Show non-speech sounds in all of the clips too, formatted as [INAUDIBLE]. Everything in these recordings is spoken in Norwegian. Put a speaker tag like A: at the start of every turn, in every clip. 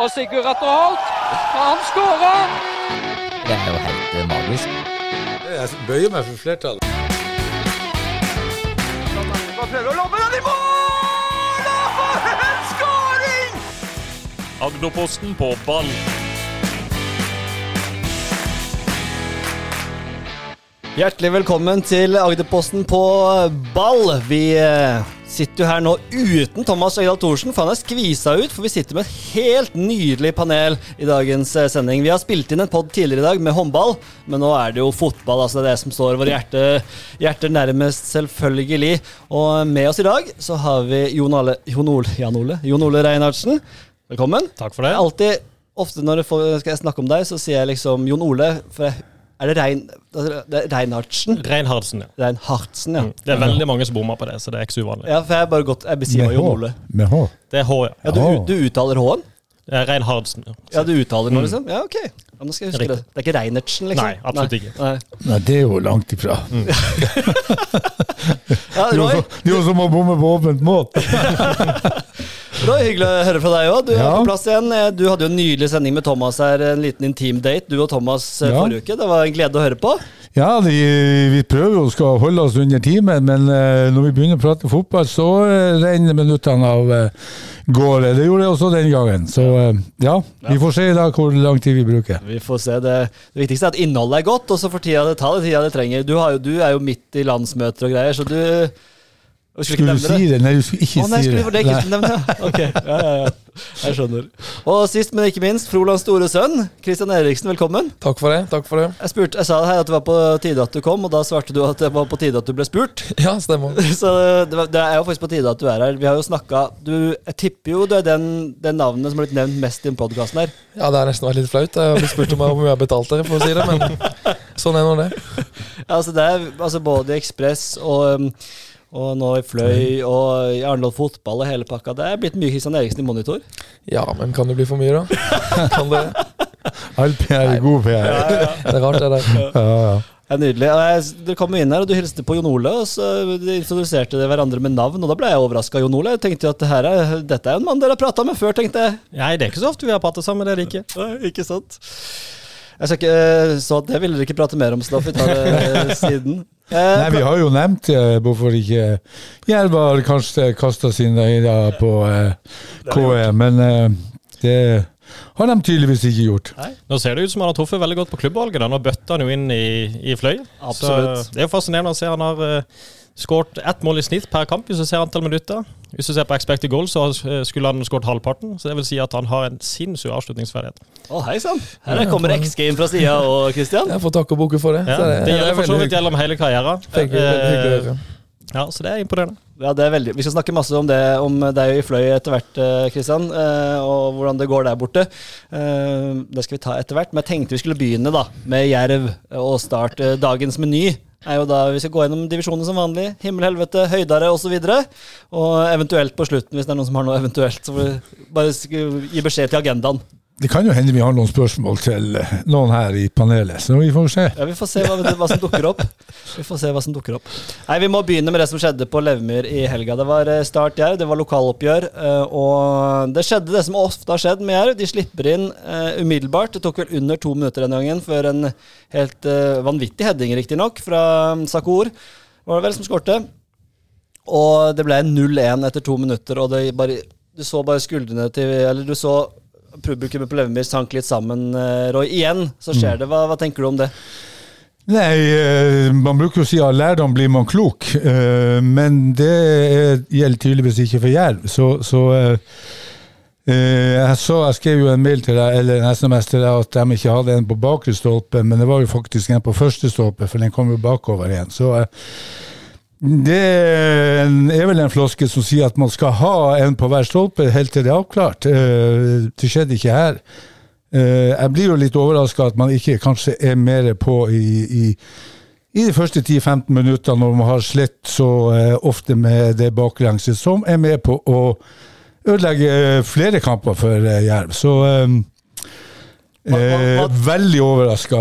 A: Og Sigurd Atter Holt, han skårer!
B: Det er jo helt eh, magisk.
C: Jeg bøyer meg for flertallet.
A: Prøver å lobbe den i mål! Og for en skåring!
D: Agderposten på ball.
E: Hjertelig velkommen til Agderposten på ball. Vi eh, sitter jo her nå uten Thomas Øydahl Thorsen, for han er skvisa ut. For vi sitter med et helt nydelig panel i dagens eh, sending. Vi har spilt inn en pod tidligere i dag med håndball, men nå er det jo fotball. altså Det er det som står våre hjerte, nærmest, selvfølgelig. Og med oss i dag så har vi Jon Ole, Jon Ole, Jan Ole, Jon Ole Reinhardsen. Velkommen.
D: Takk for det.
E: Alltid, ofte når jeg får, skal jeg snakke om deg, så sier jeg liksom Jon Ole. For jeg, er det, Rein, er Reinhardsen?
D: Reinhardsen, ja.
E: Reinhardsen, ja.
D: Mm. Det er veldig mange som bommer på det, så det er ikke så uvanlig.
E: Ja, for jeg bare gått Jeg besier
F: H.
E: Ole.
F: Med H.
D: Det er H, ja.
E: Ja, du, du uttaler H-en?
D: Det Reinhardsen. Ja.
E: Ja, du uttaler noe, liksom? Ja, ok. Ja, nå skal jeg huske
D: Riktig.
E: det. Det er ikke Reinertsen, liksom?
D: Nei, absolutt ikke.
E: Nei.
F: Nei, det er jo langt ifra. [LAUGHS]
E: Ja,
F: jo
E: Roy,
F: så- det er jo som å bomme på åpent mål. [LAUGHS]
E: Roy, hyggelig å høre fra deg òg. Du er på plass igjen. Eh, Du hadde jo en nydelig sending med Thomas her, en liten intim date, du og Thomas eh,
F: Ja.
E: forrige uke. Det var en glede å høre på.
F: Ja, vi, vi prøver jo å holde oss under timen, men eh, når vi begynner å prate fotball, så eh, renner minuttene av gårde. Det gjorde jeg også den gangen. Så ja, vi får se i dag hvor lang tid vi bruker.
E: Vi får se. Det, det viktigste er at innholdet er godt, og så får tida det ta det tida det trenger. Du, har jo, du er jo midt i landsmøter og greier, så du jeg skulle
F: Skulle du si det? Nei, du skulle ikke
E: Å nei,
F: si
E: skulle
F: det.
E: for det ikke skulle nevne, det. Ok, ja, ja, ja. Jeg skjønner. Og sist, men ikke minst, Frolands store sønn, Christian Eriksen, velkommen.
G: Takk for det. takk for det.
E: Jeg, spurte, jeg sa her at det var på tide at du kom, og da svarte du at det var på tide at du ble spurt. [LAUGHS]
G: Ja, stemmer. [LAUGHS]
E: Så det, det er jo faktisk på tide at du er her. Vi har jo snakka Jeg tipper jo du er den, den navnet som har blitt nevnt mest i den podkasten her.
G: Ja, Det har nesten vært litt flaut. Jeg har blitt spurt om hvor mye jeg har betalt dere, for å si det, men [LAUGHS] sånn er nå det.
E: Ja, altså det er altså både Ekspress og, um, og nå i Fløy og i Arendal fotball og hele pakka. Det er blitt mye Kristian Eriksen i monitor.
G: Ja, men kan det bli for mye, da? [LAUGHS] Kan det?
F: All PR er god PR. [LAUGHS]
G: Det er rart, det der.
F: Ja, ja.
E: Det er nydelig. Jeg, dere kom inn her, og du hilste på Jon Ole. Og så de introduserte de hverandre med navn, og da ble jeg overraska. Jon Ole. Jeg tenkte jo at det her er, dette er en mann dere har prata med før, tenkte jeg.
D: Nei, det er ikke så ofte vi har pratet sammen, det er det ikke.
E: Nei, ikke sant? Jeg skal ikke, så det ville dere ikke prate mer om, så da får vi ta det [LAUGHS] siden. Eh,
F: Nei, vi har jo nevnt eh, hvorfor ikke Jerv har kanskje kasta sin øyne på eh, KE, men eh, det har de tydeligvis ikke gjort.
D: Nå ser det ut som han har truffet veldig godt på klubbvalget. da. Nå bøtter han jo inn i, i Fløy.
E: Absolutt.
D: Så det er jo fascinerende å se. Han har uh, skåret ett mål i snitt per kamp hvis du ser antall minutter. Hvis du ser på expected goal, så eh, skulle han skåret halvparten. Så det vil si at han har en sinnssyk avslutningsferdighet.
E: Å, hei sann. Her kommer X-Game fra sida og Christian.
G: Jeg får takke og bukke for det.
D: Ja,
G: Så
D: det gjelder for så vidt gjennom hele karrieren. Eh. Ja, så det er imponerende.
E: Ja, det er veldig. Vi skal snakke masse om det om deg i Fløy etter hvert, Kristian. Eh, og hvordan det går der borte. Eh, Det skal vi ta etter hvert. Men jeg tenkte vi skulle begynne da med Jerv og starte dagens meny. Er jo da Vi skal gå gjennom divisjonen som vanlig. Himmel, helvete, høydere osv. Og, så og eventuelt på slutten, hvis det er noen som har noe eventuelt, så får vi bare gi beskjed til agendaen.
F: Det kan jo hende vi har noen spørsmål til eh, noen her i panelet, så vi får se.
E: Ja, Vi får se hva, hva som dukker opp. Vi får se hva som dukker opp. Nei, Vi må begynne med det som skjedde på Levmyr i helga. Det var eh, start Jerv, det var lokaloppgjør. eh, Og det skjedde det som ofte har skjedd med Jerv. De slipper inn umiddelbart. Det tok vel under to minutter denne gangen før en helt vanvittig heading, riktignok, fra um, Sakur. Var det vel som skårte. Og det ble 0-1 etter to minutter, og det bare, du så bare skuldrene til Eller du så publikummet på Levenby sank litt sammen, eh, Roy. Igjen så skjer det. Hva, hva tenker du om det?
F: Nei, eh, man bruker jo å si av lærdom blir man klok, eh, men det er, gjelder tydeligvis ikke for jerv. Så, så jeg, så, jeg skrev jo en mail til deg, eller en SMS til deg at de ikke hadde en på bakre stolpe, men det var jo faktisk en på første stolpe, for den kom jo bakover igjen. Så det er vel en floske som sier at man skal ha en på hver stolpe helt til det er avklart. Eh, Det skjedde ikke her. Eh, Jeg blir jo litt overraska at man ikke kanskje er mer på i, i, i de første 10-15 minuttene når man har slitt så eh, ofte med det baklengset, som er med på å ødelegge flere kamper for Jerv. Så eh, veldig overraska,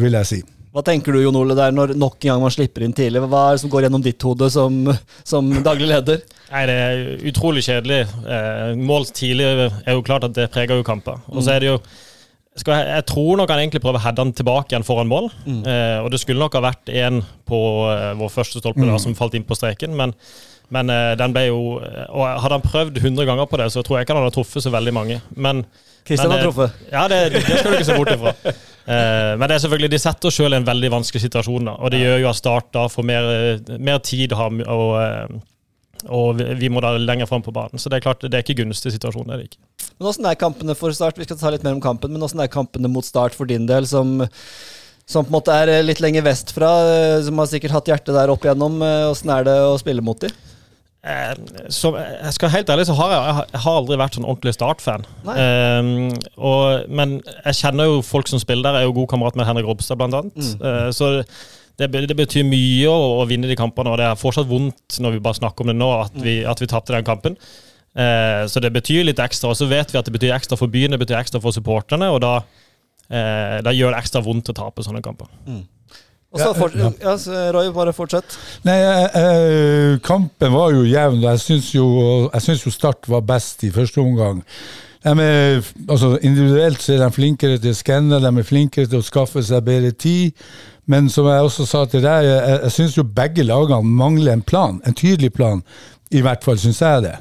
F: vil jeg si.
E: Hva tenker du Jon Ole, der når nok en gang man slipper inn tidlig? Hva er det som går gjennom ditt hode som, som daglig leder?
D: Nei, Det er utrolig kjedelig. Eh, mål tidlig er jo klart at det preger jo kamper. Og så er det jo jeg, jeg tror nok han egentlig prøver å heade han tilbake igjen foran mål. Eh, og det skulle nok ha vært en på eh, vår første stolpe da, som falt inn på streken, men, men eh, den ble jo Og hadde han prøvd 100 ganger på det, så tror jeg ikke han hadde truffet så veldig mange. Men
E: Kristian har
D: eh,
E: truffet.
D: Ja, det, det skal du ikke se bort ifra. [LAUGHS] Eh, men det er selvfølgelig, de setter oss sjøl i en veldig vanskelig situasjon. da, Og det gjør jo at Start da får mer, eh, mer tid å og, eh, og vi- må da lenger fram på banen. Så det er klart, det er ikke gunstig situasjon. det er det ikke.
E: Men Åssen er kampene for Start? Vi skal ta litt mer om kampen, men åssen er kampene mot Start for din del, som, som på en måte er eh, litt lenger vestfra, eh, som har sikkert hatt hjertet der opp igjennom? eh, Åssen er det å spille mot dem?
D: Eh, så jeg skal helt ærlig så har jeg, jeg har- aldri vært sånn ordentlig Start-fan. Eh, men jeg kjenner jo folk som spiller der. Jeg er jo god kamerat med Henrik Robstad, blant annet. Eh, så det, det betyr mye å, å vinne de kampene, og det er fortsatt vondt når vi bare snakker om det nå, at vi, at vi tapte den kampen. Eh, så det betyr litt ekstra. Og så vet vi at det betyr ekstra for byen, det betyr ekstra for supporterne, og da, eh, da gjør det ekstra vondt å tape sånne kamper.
E: Og så fort,
F: ja.
E: Roy, bare fortsett.
F: Nei, eh, eh, kampen var jo jevn. Jeg syns jo, jo Start var best i første omgang. Er, altså, individuelt så er de flinkere til å skanne, de er flinkere til å skaffe seg bedre tid. Men som jeg også sa til deg, jeg, jeg syns jo begge lagene mangler en plan. En tydelig plan. I hvert fall syns jeg det.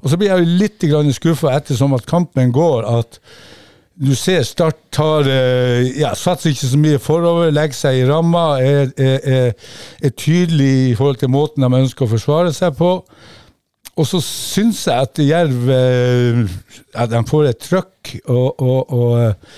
F: Og så blir jeg jo litt skuffa ettersom at kampen går, at du ser Start tar eh, ja, Satser ikke så mye forover, legger seg i ramma, er, er, er, tydelig i forhold til måten de ønsker å forsvare seg på. Og så syns jeg at Jerv eh, at de får et trøkk, og, og, og eh,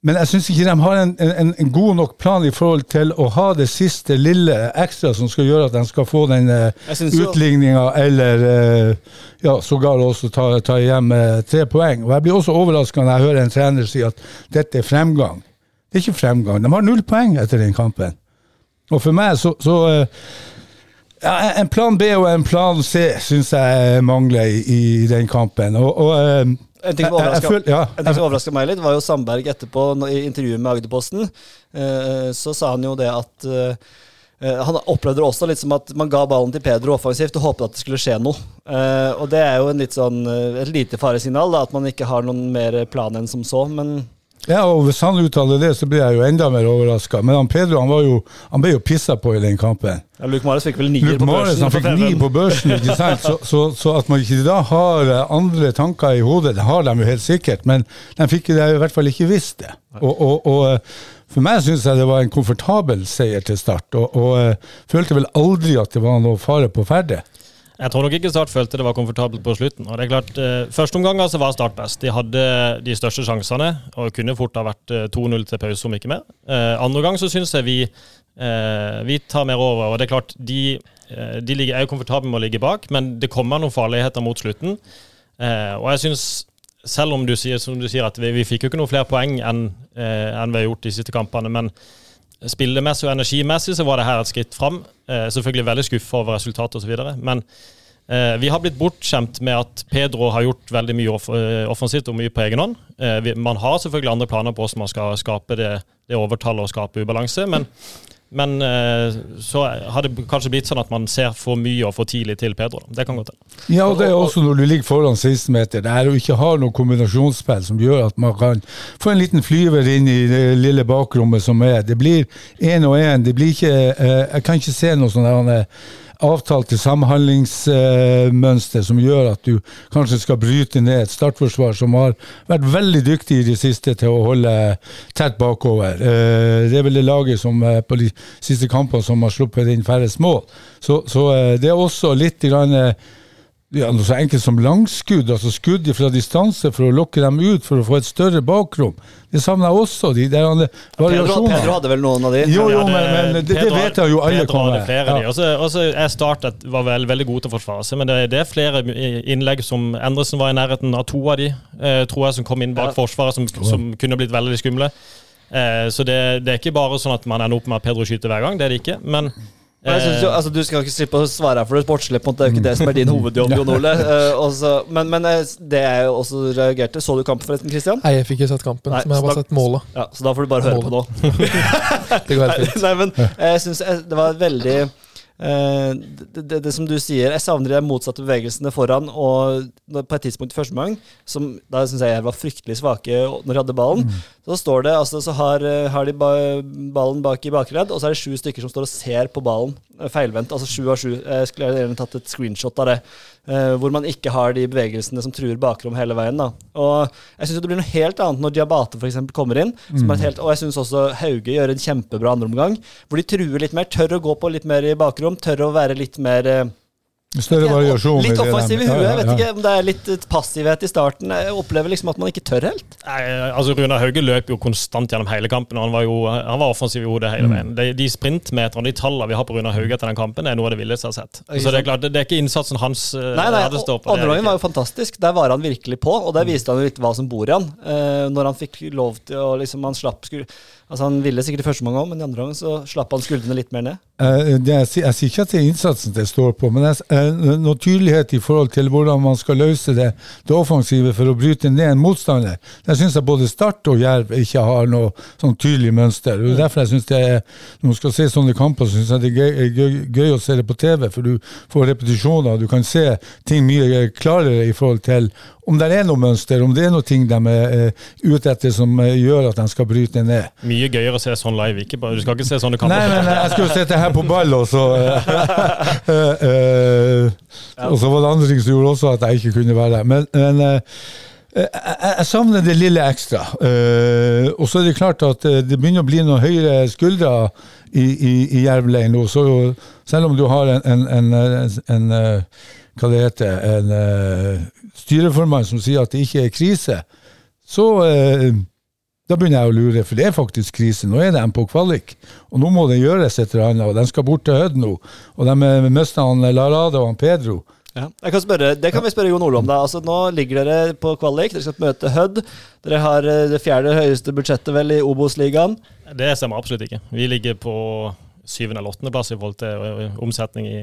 F: men jeg syns ikke de har en, en, en god nok plan i forhold til å ha det siste lille ekstra som skal gjøre at de skal få den eh, utligninga, eller eh, ja, sågar også ta, ta hjem eh, tre poeng. Og Jeg blir også overraska når jeg hører en trener si at dette er fremgang. Det er ikke fremgang. De har null poeng etter den kampen. Og for meg så, så ja, En plan B og en plan C syns jeg mangler i, i den kampen. Og, og
E: En ting som overraska
F: ja,
E: meg litt, var jo Sandberg etterpå i intervjuet med Agderposten. Eh, så sa han jo det at eh, eh, Han opplevde det også litt som at man ga ballen til Pedro offensivt og håpet at det skulle skje noe. Eh, og det er jo en litt sånn, eh, et lite faresignal, da, at man ikke har noen mer plan enn som så. Men
F: Ja, og Hvis han uttaler det, så blir jeg jo enda mer overraska. Men han Pedro han, var jo, han ble jo pissa på i den kampen.
E: ja, Luke Mares fikk vel nier på
F: børsen?
E: børsen.
F: han fikk ni på børsen, ikke sant? Så, så, så at man ikke da har eh, andre tanker i hodet, det har de jo helt sikkert. Men de fikk det i hvert fall ikke visst det. Og, og, og eh, for meg syns jeg det var en komfortabel seier til start, og, og eh, følte vel aldri at det var noe fare på ferde.
D: Jeg tror nok ikke Start følte det var komfortabelt på slutten. og det er klart, eh, Første omgang så var Start best. De hadde de største sjansene og kunne fort ha vært eh, 2-0 til pause, om ikke mer. Eh, andre gang så syns jeg vi, eh, vi tar mer over. og det er klart, De, eh, de ligger, er jo komfortable med å ligge bak, men det kommer noen farligheter mot slutten. Eh, og jeg synes, selv om du sier, som du sier at vi, vi fikk jo ikke noen flere poeng enn eh, enn vi har gjort de siste kampene, men spillemessig og energimessig så var det her et skritt fram. Eh, selvfølgelig veldig skuffa over resultatet osv. Men eh, vi har blitt bortskjemt med at Pedro har gjort veldig mye off eh, offensivt og mye på egen hånd. Eh, vi, man har selvfølgelig andre planer på hvordan man skal skape det, det overtallet og skape ubalanse, men, men eh, så har det kanskje blitt sånn at man ser for mye og for tidlig til Pedro. Det kan godt hende.
F: Ja, og det er også når du ligger foran 16 meter. Det er å ikke ha noe kombinasjonsspill som gjør at man kan få en liten flyver inn i det lille bakrommet som er. Det blir én og én. Det blir ikke eh, Jeg kan ikke se noe sånn eh, avtalte samhandlingsmønster som gjør at du kanskje skal bryte ned et startforsvar som har vært veldig dyktig i det siste til å holde tett bakover. Eh, Det er vel det laget som eh, på de siste kampene som har sluppet inn færrest mål. Så, så eh, det er også litt grann, ja, noe så enkelt som langskudd, altså skudd fra distanse for å lokke dem ut for å få et større bakrom. Det savner jeg også, de der variasjonene.
E: Pedro hadde vel noen av de?
F: Jo, jo, men, men det, det vet jeg jo alle
D: Pedro
F: kommer.
D: hadde flere av de.
F: Også,
D: Og så- Og så er Start et- var vel, veldig god til å forsvare seg, men det, det er flere innlegg som Endresen var i nærheten av to av de, eh, tror jeg, som kom inn bak
E: Ja.
D: forsvaret, som, som kunne blitt veldig skumle. Eh, så det, det er ikke bare sånn at man ender opp med at Pedro skyter hver gang, det er det ikke. Men
E: jeg synes jo, altså, Du skal ikke slippe å svare for det sportslige, det er jo ikke det som er din hovedjobb, [LAUGHS] Jon Ole. Eh, men, men eh, det jeg jo også reagerte Så du kampen forresten, Christian?
G: Nei, jeg fikk ikke sett kampen,
E: Nei,
G: men jeg har bare
E: da-
G: sett målet.
E: Ja, Så da får du bare høre på nå. [LAUGHS]
G: Det går helt [LAUGHS] fint.
E: Nei, men jeg syns det var veldig eh, det, det, det som du sier, jeg savner de motsatte bevegelsene foran. Og på et tidspunkt i første omgang, som da syns jeg var fryktelig svake når de hadde ballen, så står det altså, så har, eh, har de ba, ballen bak i bakredd, og så er det sju stykker som står og ser på ballen eh, feilvendt. Altså sju av sju. Jeg skulle gjerne tatt et screenshot av det. eh, hvor man ikke har de bevegelsene som truer bakrom hele veien. da. Og jeg syns det blir noe helt annet når Diabate for eksempel, kommer inn. Som er helt, og jeg syns også Hauge gjør en kjempebra andreomgang, hvor de truer litt mer. Tør å gå på litt mer i bakrom. Tør å være litt mer eh,
F: Større variasjon.
E: Litt offensiv i
F: Ja,
E: huet.
F: ja,
E: Jeg vet ikke om det er litt eh, passivhet i starten. Jeg opplever liksom at man ikke tør helt.
D: Nei, altså Runar Hauge løp jo konstant gjennom hele kampen. og Han var jo han var offensiv i hodet hele veien. De, de sprintmeterne de tallene vi har på Runar Hauge etter den kampen, er noe av det villeste jeg har sett. Så det er klart, det, det er ikke innsatsen hans eh,
E: Nei, nei,
D: hadde stått på. det
E: Andre
D: det
E: var jo fantastisk. Der var han virkelig på, og der viste han jo litt hva som bor i han. Når han fikk lov til å liksom Han slapp skul Altså Han ville sikkert i første omgang òg, men i andre omgang så slapp han skuldrene litt mer ned.
F: Uh, det, jeg, sier- ikke at det er innsatsen det står på, men jeg, eh, noe tydelighet i forhold til hvordan man skal løse det, det offensive for å bryte ned en motstander. Der syns jeg både Start og Jerv ikke har noe sånn tydelig mønster. og er Derfor jeg synes det er, Når man skal se sånne kamper, så syns jeg det er gøy, gøy, gøy å se det på TV, for du får repetisjoner. Du kan se ting mye klarere i forhold til om det er noe mønster, om det er noe ting de er eh, ute etter som eh, gjør at de skal bryte ned.
D: Mye gøyere å se sånn live. Ikke bare, du skal ikke se sånne kamper.
F: Nei, men jeg skulle sette her på ball, og så eh, [LAUGHS] eh, eh, Og så var det andre ting som gjorde også at jeg ikke kunne være der. Men, men eh, jeg, savner det lille ekstra. Eh, og så er det klart at eh, det begynner å bli noen høyere skuldre i, i, i Jerv-leiren nå. Så selv om du har en, en, en, en, eh, hva det heter, en uh, styreformann som sier at det ikke er krise, så uh, da begynner jeg å lure, for det er faktisk krise. Nå er det på kvalik, og nå må det gjøres et eller annet. og De skal bort til Hødd nå, og de mister han Larade og han Pedro.
E: Jeg kan spørre, det kan vi spørre Jon Ole om. da. Altså, nå ligger dere på kvalik, dere skal møte Hødd. Dere har eh, det fjerde høyeste budsjettet vel i Obos-ligaen.
D: Det stemmer absolutt ikke. Vi ligger på syvende eller åttendeplass i forhold til omsetning i,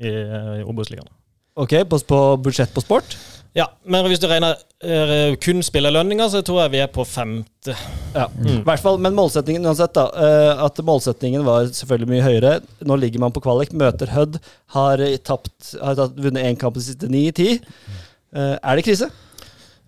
D: i, i Obos-ligaen.
E: Ok, på, på budsjett på sport.
D: Ja, men hvis du regner eh, kun spillerlønninger, så tror jeg vi er på femte.
E: Ja, i hvert fall, Men målsettingen uansett, da. eh, At målsettingen var selvfølgelig mye høyere. Nå ligger man på kvalik, møter Hødd. Har, tapt, har tatt, vunnet én kamp de siste ni i ti. Eh, er det krise?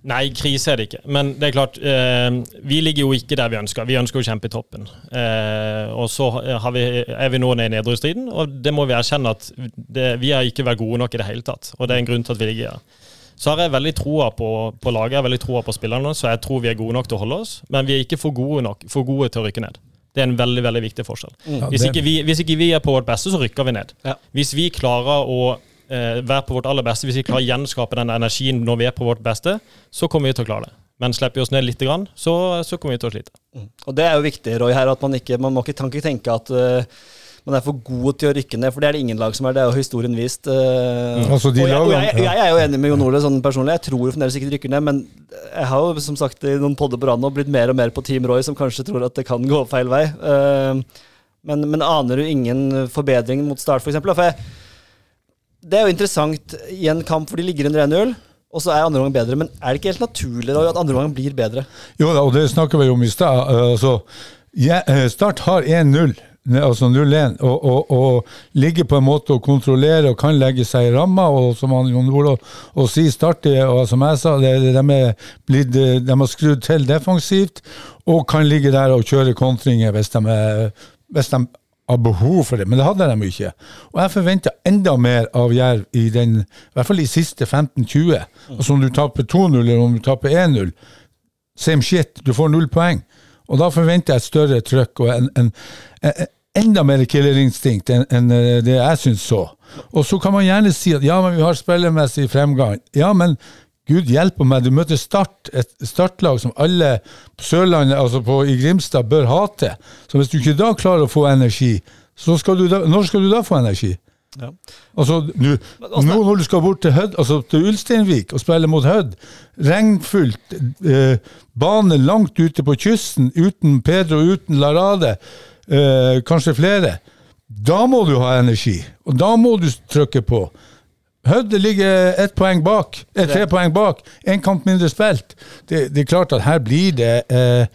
D: Nei, krise er det ikke. Men det er klart, eh, vi ligger jo ikke der vi ønsker. Vi ønsker å kjempe i toppen. Eh, og så har vi, er vi nå nede i nedrykksstriden, og det må vi erkjenne at det, vi har ikke vært gode nok i det hele tatt. Og det er en grunn til at vi ligger her. Så har jeg veldig troa på, på laget, jeg har veldig troa på spillerne, så jeg tror vi er gode nok til å holde oss. Men vi er ikke for gode nok, for gode til å rykke ned. Det er en veldig veldig viktig forskjell. Hvis, ikke vi, hvis ikke vi er på vårt beste, så rykker vi ned.
E: Ja.
D: Hvis vi klarer å eh, være på vårt aller beste, hvis vi klarer å gjenskape den energien når vi er på vårt beste, så kommer vi til å klare det. Men slipper vi oss ned litt, grann, så, så kommer vi til å slite.
E: Og det er jo viktig, Roy, her, at man ikke man må ikke, tenke at uh, man er for god til å rykke ned, for det er det ingen lag som er. Det er jo historien vist. eh.
F: Altså, de
E: og, jeg, og jeg,
F: lagene-
E: jeg er jo enig med Jon Ole sånn personlig. Jeg tror fremdeles ikke de rykker ned, men jeg har jo som sagt i noen podder på rad nå blitt mer og mer på Team Roy, som kanskje tror at det kan gå feil vei. Uh, men, men aner du ingen forbedring mot start, f.eks.? For, for jeg, det er jo interessant i en kamp hvor de ligger under 1-0. Og så er andre omgang bedre, men er det ikke helt naturlig da, at andre omgang blir bedre?
F: Jo da, og det snakker vi om i stad. Eh, Altså, eh, Start har 1-0, altså 0-1, og, og, og ligger på en måte og kontrollerer og kan legge seg i ramma. Og som han Jon Olav og sier, Start er, og som jeg sa, det, de, er blitt, eh, de har skrudd til defensivt og kan ligge der og kjøre kontringer hvis de, hvis de har behov for det, men det hadde de ikke. Og jeg forventer enda mer av Jerv i den, i hvert fall i siste 15-20. Altså om du taper 2-0 eller om du taper 1-0, same shit, du får null poeng. Og da forventer jeg et større trøkk og en, en, en, enda mer killerinstinkt enn enn, eh, det jeg syns så. Og så kan man gjerne si at ja, men vi har spillermessig fremgang. Ja, men Gud hjelpe meg, du møter Start, et startlag som alle på Sørlandet, altså på, i Grimstad, bør hate. Så hvis du ikke da klarer å få energi, så skal du da, når skal du da få energi?
E: Ja.
F: Altså, du, nå når du skal bort til Hødd, altså til Ulsteinvik og spille mot Hødd, regnfullt, eh, bane langt ute på kysten, uten Pedro, uten Larade, eh, kanskje flere. Da må du ha energi, og da må du trykke på. Hødd ligger ett poeng bak, eh, tre poeng bak, én kamp mindre spilt. Det, det er klart at her blir det eh,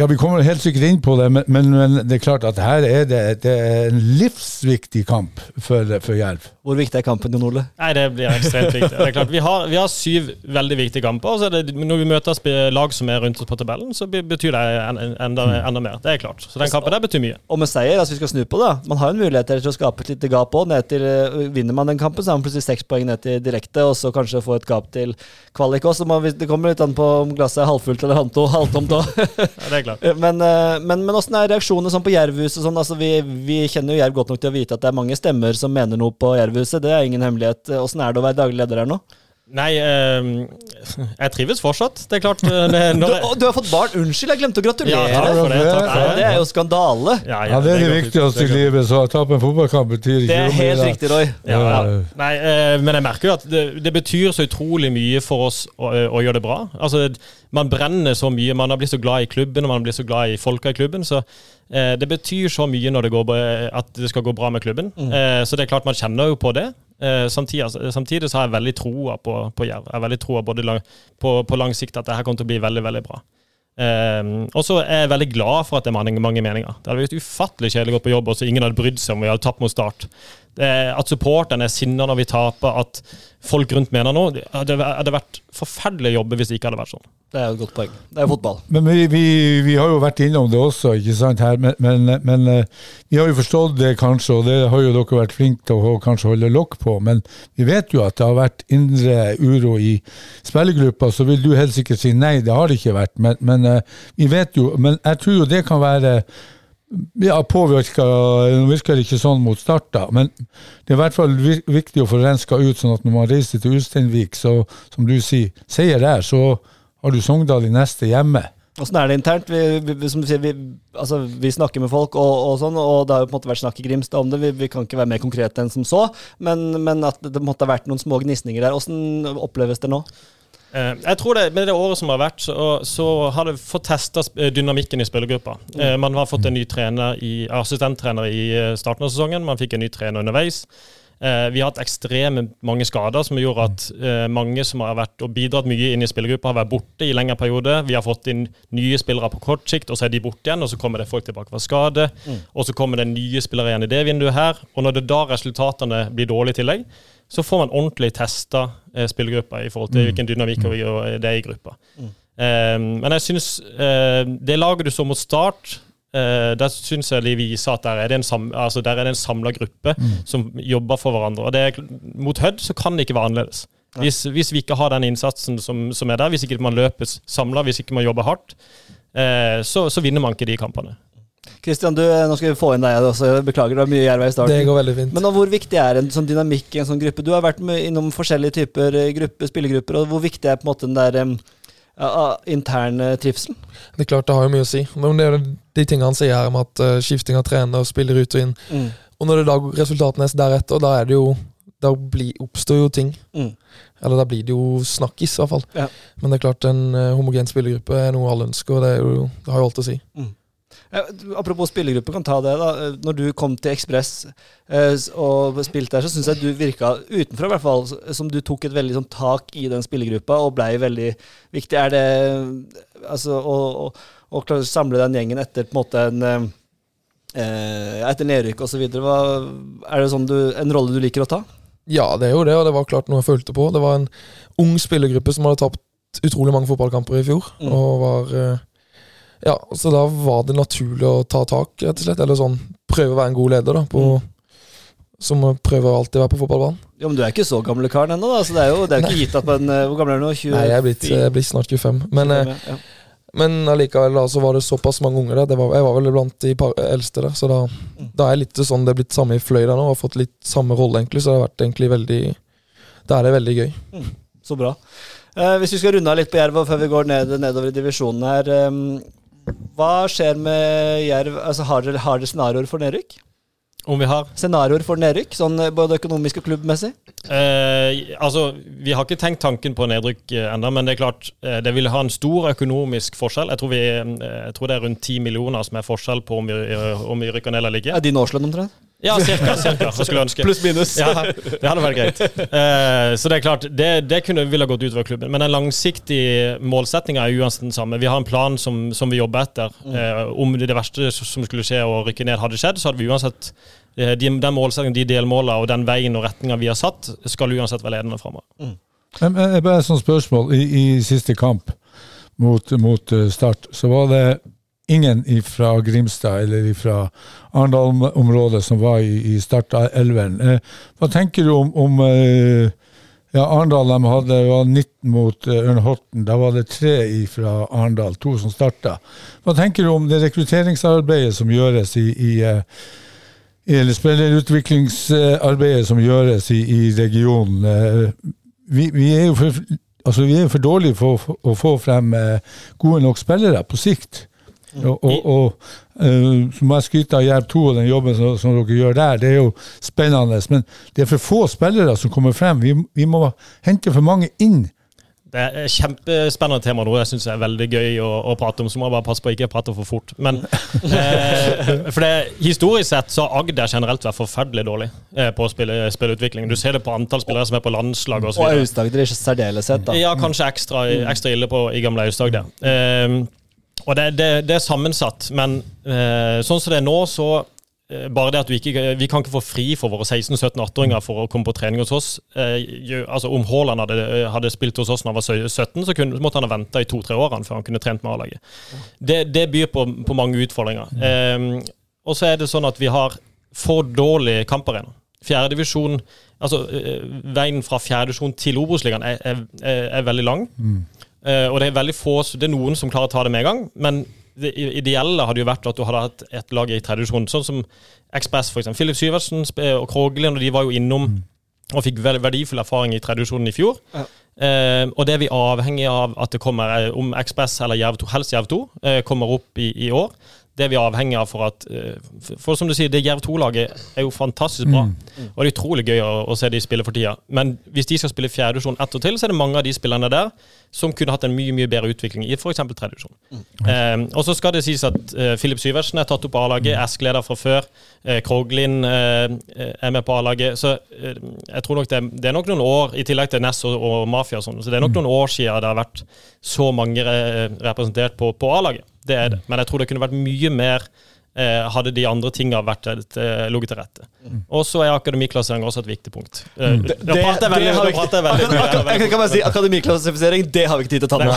F: ja, Vi kommer helt sikkert inn på det, men, men, men det er klart at her er det, det er en livsviktig kamp for, for Jerv.
E: Hvor viktig er kampen, din, Ole?
D: Nei, Det blir ekstremt viktig. Det er klart, Vi har, vi har syv veldig viktige kamper. og så er det, Når vi møter lag som er rundt oss på tabellen, så betyr det en, en, enda, enda mer. Det er klart. Så den kampen der betyr mye.
E: Og med seier, altså vi skal snu på det. Man har jo en mulighet til å skape et lite gap òg. Vinner man den kampen, så har man plutselig seks poeng ned til direkte, og så kanskje få et gap til kvalik òg. Det kommer litt an på om glasset er halvfullt eller halvto- halvtomt òg.
D: Klart.
E: Men, eh, men, men åssen er reaksjonene sånn på Jervhuset? Sånn, altså vi, vi kjenner jo Jerv godt nok til å vite at det er mange stemmer som mener noe på Jervhuset. Det er ingen hemmelighet. Åssen er det å være daglig leder her nå?
D: Nei, eh, jeg trives fortsatt. Det er klart eh, det,
E: Du,
D: når jeg,
E: å, du har fått barn! Unnskyld, jeg glemte å gratulere!
D: Ja, takk for det. Takk for
E: det er jo skandale.
D: Ja,
F: Ja, Det er det viktigste i livet, så å tape en fotballkamp betyr ikke
E: Det er helt
F: mye.
E: riktig, Roy.
D: Ja, ja.
F: Ja.
D: Nei, eh, men jeg merker jo at det, det betyr så utrolig mye for oss å, å gjøre det bra. Altså, Man brenner så mye, man har blitt så glad i klubben og man blir så glad i folka i klubben. Så eh, det betyr så mye når det går, at det skal gå bra med klubben. Mm. så det er klart man kjenner jo på det. Eh, samtidig, altså, samtidig så har jeg veldig troa på, på Jerv. Jeg har veldig troa på, på lang sikt at det her kommer til å bli veldig, veldig bra. Um, og så er jeg veldig glad for at det er mange, meninger. Det hadde vært ufattelig kjedelig å gå på jobb og så ingen hadde brydd seg om vi hadde tapt mot Start. Er, at supporterne er sinna når vi taper, at folk rundt mener noe. Det hadde vært forferdelig å jobbe hvis det ikke hadde vært sånn.
E: Det er et godt poeng. Det er fotball.
F: Men vi, vi, vi har jo vært innom det også, ikke sant, her, men, men, men eh, vi har jo forstått det kanskje, og det har jo dere vært flinke til å kanskje holde lokk på, men vi vet jo at det har vært indre uro i spillergruppa, så vil du helt sikkert si nei, det har det ikke vært, men, men eh, vi vet jo, men jeg tror jo det kan være ja, påvirka Nå virker det ikke sånn mot start, da, men det er i hvert fall viktig å få renska ut, sånn at når man reiser til Ulsteinvik, så som du sier, seier der, så har du Sogndal i neste hjemme.
E: Åssen er det internt? Vi, vi, som du sier, vi, altså, vi snakker med folk, og, og sånn, og det har jo på en måte vært snakk i Grimstad om det. Vi, vi kan ikke være mer konkrete enn som så, men, men at det måtte ha vært noen små gnisninger der. Åssen oppleves det nå?
D: Eh, jeg tror det, Med det året som har vært, så, så har det fått testa dynamikken i spillergruppa. Eh, man har fått en ny trener i, assistenttrener i eh, starten av sesongen. Man fikk en ny trener underveis. Eh, vi har hatt ekstremt mange skader som gjorde at eh, mange som har vært og bidratt mye inn i spillergruppa, har vært borte i lengre periode. Vi har fått inn nye spillere på kort sikt, og så er de borte igjen. Og så kommer det folk tilbake fra skade. Og så kommer det nye spillere igjen i det vinduet her. Og når det da resultatene blir dårlige i tillegg, så får man ordentlig testa eh, spillergruppa i forhold til hvilken dynamikk og det er i gruppa. Eh, men jeg syns eh, det laget du så mot Start eh, der syns jeg de viser at der er det en, sam, altså der er det en samla gruppe som jobber for hverandre. Og det er, mot Hødd så kan det ikke være annerledes. Hvis, hvis vi ikke har den innsatsen som, som er der, hvis ikke man løper samla, hvis ikke man jobber hardt, uh, så, så vinner man ikke de kampene.
E: Kristian, nå skal vi få inn deg også. Beklager, det var mye Jerv i
G: Det
E: starten.
G: går veldig fint.
E: Men hvor viktig er en sånn dynamikk i en sånn gruppe? Du har vært med innom forskjellige typer eh, gruppe, spillergrupper, og hvor viktig er på en måte den der ja, intern trivselen?
G: Det er klart det har jo mye å si. Men det er de tingene han sier her om at uh, skifting av trener, spiller ut og inn. Og når det da resultatene er deretter, da er det jo Da blir, oppstår jo ting.
E: Mm.
G: Eller da blir det jo snakkis, i hvert fall.
E: Ja.
G: Men det er klart en uh, homogen spillergruppe er noe alle ønsker, og det, er jo, det har jo alt å si.
E: Ja, apropos spillergruppe, kan ta det. da. Eh, Når du kom til Ekspress eh, og spilte der, så syns jeg du virka, utenfra i hvert fall, som du tok et veldig sånn tak i den spillergruppa og blei veldig viktig. Er det altså å, å, å samle den gjengen etter på en måte en eh, eh, etter nedrykk osv. Er det sånn du, en rolle du liker å ta?
G: Ja, det er jo det, og det var klart noe jeg følte på. Det var en ung spillergruppe som hadde tapt utrolig mange fotballkamper i fjor.
E: Mm.
G: Og var eh, Ja, så da var det naturlig å ta tak, rett og slett. Eller sånn prøve å være en god leder, da. På, Som prøver alltid å være på fotballbanen.
E: Ja, men Du er ikke så gamle karen ennå, da, så det er jo, det er jo ikke gitt at man eh, Hvor gammel er du nå? 20,
G: Nei, jeg er blitt, jeg er blitt snart 25. Men, 25,
E: ja.
G: men allikevel da, så var det såpass mange unger der. Det var, jeg var vel blant de par, eldste der. Så da, da er litt sånn det er blitt samme i Fløyda nå. Og har fått litt samme rolle, egentlig. Så det har vært egentlig veldig Da er det veldig gøy.
E: Så bra. Eh, hvis vi skal runde av litt på Jerv før vi går ned, nedover i divisjonen her. eh, hva skjer med Jerv? Altså, har dere, har dere scenarioer for nedrykk?
D: Om vi har
E: Scenarioer for nedrykk, sånn eh, både økonomisk og klubbmessig?
D: Eh, altså, Vi har ikke tenkt tanken på nedrykk eh, ennå, men det er klart eh, det vil ha en stor økonomisk forskjell. Jeg tror, vi, jeg tror det er rundt 10 millioner som er forskjell på om vi, om vi rykker ned eller ikke.
E: Er din årslønn omtrent?
D: Ja, cirka. cirka jeg skulle ønske.
E: Pluss minus.
D: Ja, det hadde vært greit. Eh, så det er klart, det, det kunne ville ha gått utover klubben. Men den langsiktige målsettinga er uansett den samme. Vi har en plan som, som vi jobber etter. Eh, om det verste som skulle skje og rykke ned, hadde skjedd, så hadde vi uansett eh, de, den målsettingen, de delmålene og den veien og retninga vi har satt, skal uansett være ledende framover.
F: Jeg bare et sånt spørsmål. I, I siste kamp mot, mot Start, så var det ingen fra Grimstad eller fra Arendal-området som var i, i Start-elveren. Eh, hva tenker du om, om eh, ja, Arendal de hadde var 19 mot eh, Da var det tre fra Arendal, to som starta. Hva tenker du om det rekrutteringsarbeidet som gjøres i, i eh, eller spillerutviklingsarbeidet som gjøres i, i regionen. Eh, Vi, vi, er jo for, altså vi er for dårlige for, å få frem gode nok spillere på sikt. Og, og, og eh, så må jeg skryte av Jerv 2 og den jobben som, som dere gjør der. Det er jo spennende. Men det er for få spillere som kommer frem. Vi, vi må hente for mange inn.
D: Det er et kjempespennende tema nå. Jeg syns det er veldig gøy å, å, prate om. Så må jeg bare passe på å ikke prate for fort. Men [LAUGHS] eh, for det, historisk sett så har Agder generelt vært forferdelig dårlig eh, på å spille, spilleutvikling. Du ser det på antall spillere som er på landslag osv.
E: Og Aust-Agder i særdeleshet, da.
D: Ja, kanskje ekstra, ekstra ille på, i gamle Aust-Agder. Eh, og det, det, det, er sammensatt, men eh, sånn som det er nå, så eh, bare det at vi ikke Vi kan ikke få fri for våre 16-17-18-åringer for å komme på trening hos oss. Eh, jo, altså Om Haaland hadde, hadde, spilt hos oss når han var 17, så, kunne, måtte han ha venta i to-tre år før han kunne trent med A-laget. Det, det, byr på, på mange utfordringer. Eh, og så er det sånn at vi har for dårlig kamparena. Fjerdedivisjon Altså, eh, veien fra fjerdedivisjon til Obos-ligaen er, er, er, er, veldig lang. Mm. Uh, og det er veldig få, det er noen som klarer å ta det med en gang, men det ideelle hadde jo vært at du hadde hatt et lag i tredje divisjon, sånn som Ekspress f.eks. Filip Syversen og Kroglin, og de var jo innom mm. og fikk verdifull erfaring i tredje divisjon i fjor. Ja. Uh, og det er vi avhengig av at det kommer, om Ekspress eller Jerv 2, helst Jerv 2, uh, kommer opp i, i år det er vi avhengig av for at For som du sier, det Jerv 2-laget er jo fantastisk bra. Mm. Og det er utrolig gøy å, å, se de spille for tida. Men hvis de skal spille fjerdedivisjon ett år til, så er det mange av de spillerne der som kunne hatt en mye mye bedre utvikling i f.eks. tredjedivisjon. Mm. Eh, og så skal det sies at eh, Filip Syversen er tatt opp på A-laget, mm. Esk-leder fra før. Eh, Kroglin eh, er med på A-laget. Så jeg tror nok det, det, er nok noen år, i tillegg til Ness og, og Mafia og sånn, så det er nok mm. noen år siden det har vært så mange re representert på, på A-laget. Det er det. Men jeg tror det kunne vært mye mer eh, hadde de andre tinga vært eh, ligget til rette. Mm. Og så er akademiklassifisering også et viktig punkt. Eh, mm. Det, det, det, veldig,
E: har vi ikke, jeg kan bare si Akademiklassifisering, det har vi ikke tid til å ta med.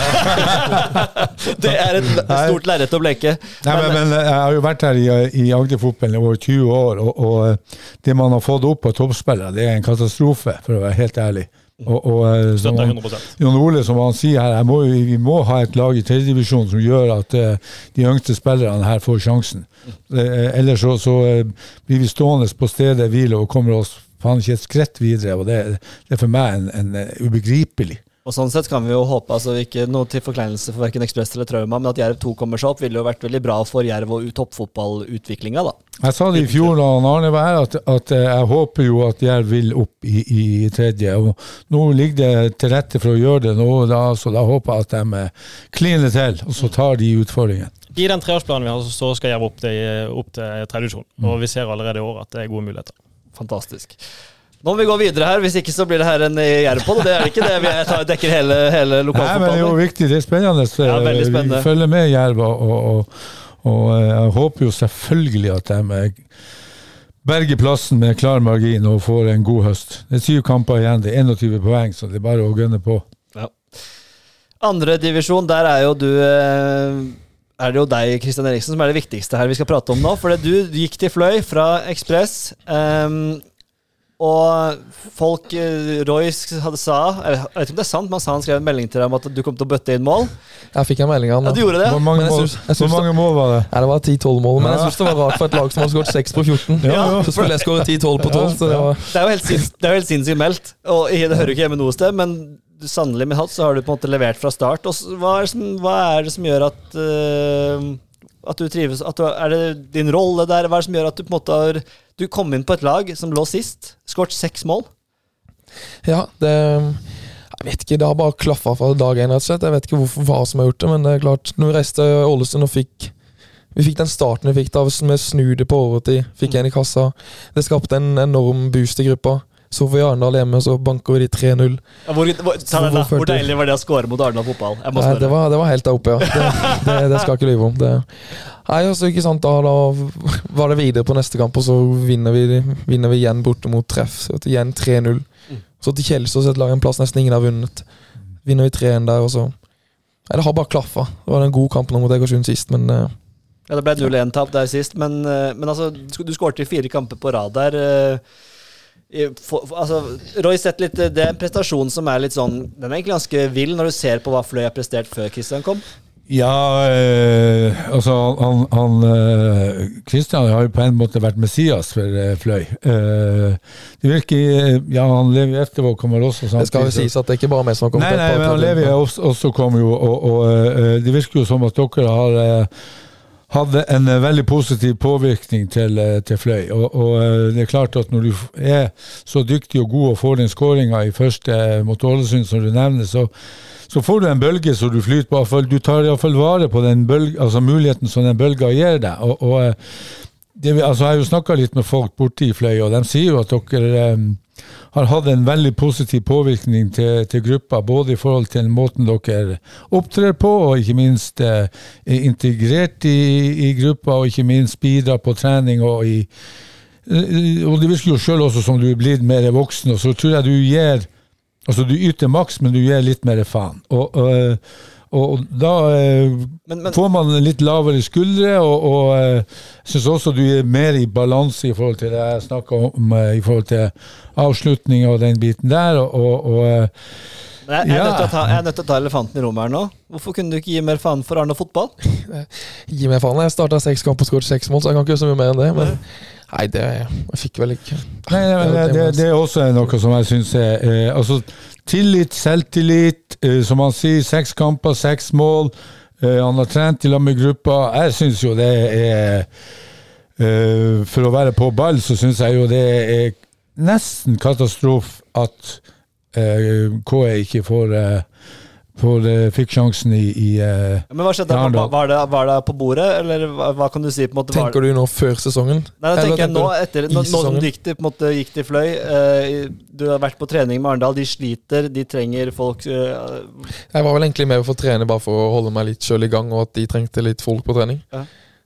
E: [LAUGHS] det er et stort lerret å bleke.
F: Nei, men, men, jeg har jo vært her i, i Agderfotballen i over 20 år, og, og, eh, det man har fått opp på toppspillere, det er en katastrofe, for å være helt ærlig. Og, og eh, som han, Jon Ole, som han sier her, må, vi må ha et lag i tredjedivisjon som gjør at uh, de yngste spillerne her får sjansen. Uh, ellers så, så uh, blir vi stående på stedet hvile og kommer oss faen ikke et skritt videre. og Det, det er for meg en, en ubegripelig.
E: Og sånn sett kan vi jo håpe, altså ikke noe til forkleinelse for verken Ekspress eller Trauma, men at Jerv 2 kommer seg opp, ville jo vært veldig bra for Jerv og toppfotballutviklinga, da.
F: Jeg sa det i fjor da Arne var her, at, at, jeg håper jo at Jerv vil opp i, i, i, tredje. og Nå ligger det til rette for å gjøre det, nå, da, så da håper jeg at de kliner til, og så tar de utfordringen.
D: I den treårsplanen vi har, så skal Jerv opp til, opp til tredje divisjon, og vi ser allerede i år at det er gode muligheter.
E: Fantastisk. Nå må vi gå videre her, hvis ikke så blir det her en Jerv-pod. Det er det ikke det. Vi tar, dekker hele, hele lokalfotballen.
F: Nei, men det er jo viktig. Det er spennende. Ja, veldig spennende. Vi følger med Jerv, og, og, og, eh, jeg håper jo selvfølgelig at de berger plassen med klar margin og får en god høst. Det er syv kamper igjen, det er 21 poeng, så det er bare å gønne på. Ja.
E: Andre divisjon, der er jo du eh, er det jo deg, Kristian Eriksen, som er det viktigste her vi skal prate om nå. For du gikk til Fløy fra Ekspress. Um, og folk eh, Royce hadde sa Jeg vet ikke om det er sant, men han sa han skrev en melding til deg om at du kom til å bøtte inn mål.
G: Jeg fikk en melding av han.
E: Ja, du gjorde det?
F: Hvor mange, mål, synes, hvor mange mål, var det?
G: Ja, Det var 10-12 mål. Men jeg syns det var rart for et lag som har skåret 6 på 14. Ja, så skulle jeg skåre 10-12 på 12. Så det, var
E: det er jo helt, sinns, det er jo helt sinnssykt meldt. Og Det hører jo ikke hjemme noe sted, men sannelig med hatt så har du på en måte levert fra start. Og hva er det som, er det som gjør at uh, At du trives at du, Er det din rolle der? Hva er det som gjør at du på en måte har Du kom inn på et lag som lå sist, skåret seks mål.
G: Ja, det Jeg vet ikke, det har bare klaffa fra dag én, rett og slett. Jeg vet ikke hvorfor, hva som har gjort det, men det er klart, når vi reiste Ålesund og fikk vi fikk den starten vi fikk da, med snu på overtid, fikk en i kassa. Det skapte en enorm boost i gruppa. Så får vi Arendal hjemme, så banker vi de 3-0.
E: Ja, hvor, hvor.
G: Hvor
E: hvor deilig var det å score mot Arendal fotball? Jeg må
G: Nei, det, var, det var helt der oppe, ja. Det, det, det skal jeg ikke lyve om. Det. Nei, altså, ikke sant, da, da var det videre på neste kamp, og så vinner vi, vinner vi igjen borte mot treff. Så igjen 3-0. Så til Kjelsås, et lag en plass nesten ingen har vunnet. Vinner vi 3-1 der, og så Nei, det har bare klaffa. Det var en god kamp nå mot Egersund sist, men eh,
E: Ja, Det ble 0-1-tap der sist, men, eh, men altså, du skåret i fire kamper på rad der. Eh, for, for, altså, Roy sett litt, Det er en prestasjon som er litt sånn Den er egentlig ganske vill når du ser på hva Fløy har prestert før Kristian kom.
F: Ja, øh, altså han, han øh, Christian har jo på en måte vært Messias for øh, Fløy. Eh, det virker Ja, han lever etter Eftervåg kommer også
G: det skal jo sies at det er ikke bare meg som har kommet
F: Nei, nei, men han Levi er også, også kom jo, og, og det virker jo som at dere har hadde en eh, veldig positiv påvirkning til, eh, til Fløy. Og, og eh, det er klart at når du er så dyktig og god og får den skåringa i første mot Ålesund som du nevner, så, så får du en bølge som du flyter på. Du tar iallfall vare på den bølge, altså muligheten som den bølga gir deg. Og, og det, altså, jeg har jo snakka litt med folk borte i Fløy, og de sier jo at dere um, har hatt en veldig positiv påvirkning til, til gruppa, både i forhold til måten dere opptrer på, og ikke minst uh, er integrert i, i gruppa, og ikke minst bidrar på trening og i uh, Og det virker jo sjøl også som du er blitt mer voksen, og så tror jeg du gir Altså, du yter maks, men du gir litt mer faen. Og, og, og da eh,
E: Men, men
F: får man litt lavere skuldre, og, og eh, syns også du er mer i balanse i forhold til det jeg snakka om, eh, i forhold til avslutninga og den biten der. og, og, eh,
E: men jeg, jeg, er
F: Ja.
E: nødt til å ta, jeg er nødt til å ta elefanten i rommet her nå. Hvorfor kunne du ikke gi mer faen for Arne fotball? [LAUGHS]
G: Gi meg faen. Jeg starta seks kamper og skåret seks mål, så jeg kan ikke gjøre så mye mer enn det. Men nei, det Jeg fikk vel ikke
F: Nei, nei, men det, det, det er også noe som jeg syns er eh, Altså, tillit, selvtillit, eh, som han sier, seks kamper, seks mål. Eh, han har trent i lag med gruppa. Jeg syns jo det er eh, For å være på ball, så syns jeg jo det er nesten katastrofe at KE ikke får, får eh, fikk sjansen i, i eh,
E: Men hva skjedde? Var,
F: da.
E: var, det, var det på bordet, eller hva, hva kan du si? på en måte? var-
G: Tenker du nå før sesongen?
E: Nei, da
G: Eller
E: tenker jeg
G: tenker
E: nå, etter, nå, nå som du gikk til, på en måte, gikk til Fløy eh, Du har vært på trening med Arendal, de sliter, de trenger folk
G: Jeg var vel egentlig med for å trene bare for å holde meg litt sjøl i gang, og at de trengte litt folk på trening.
E: Ja.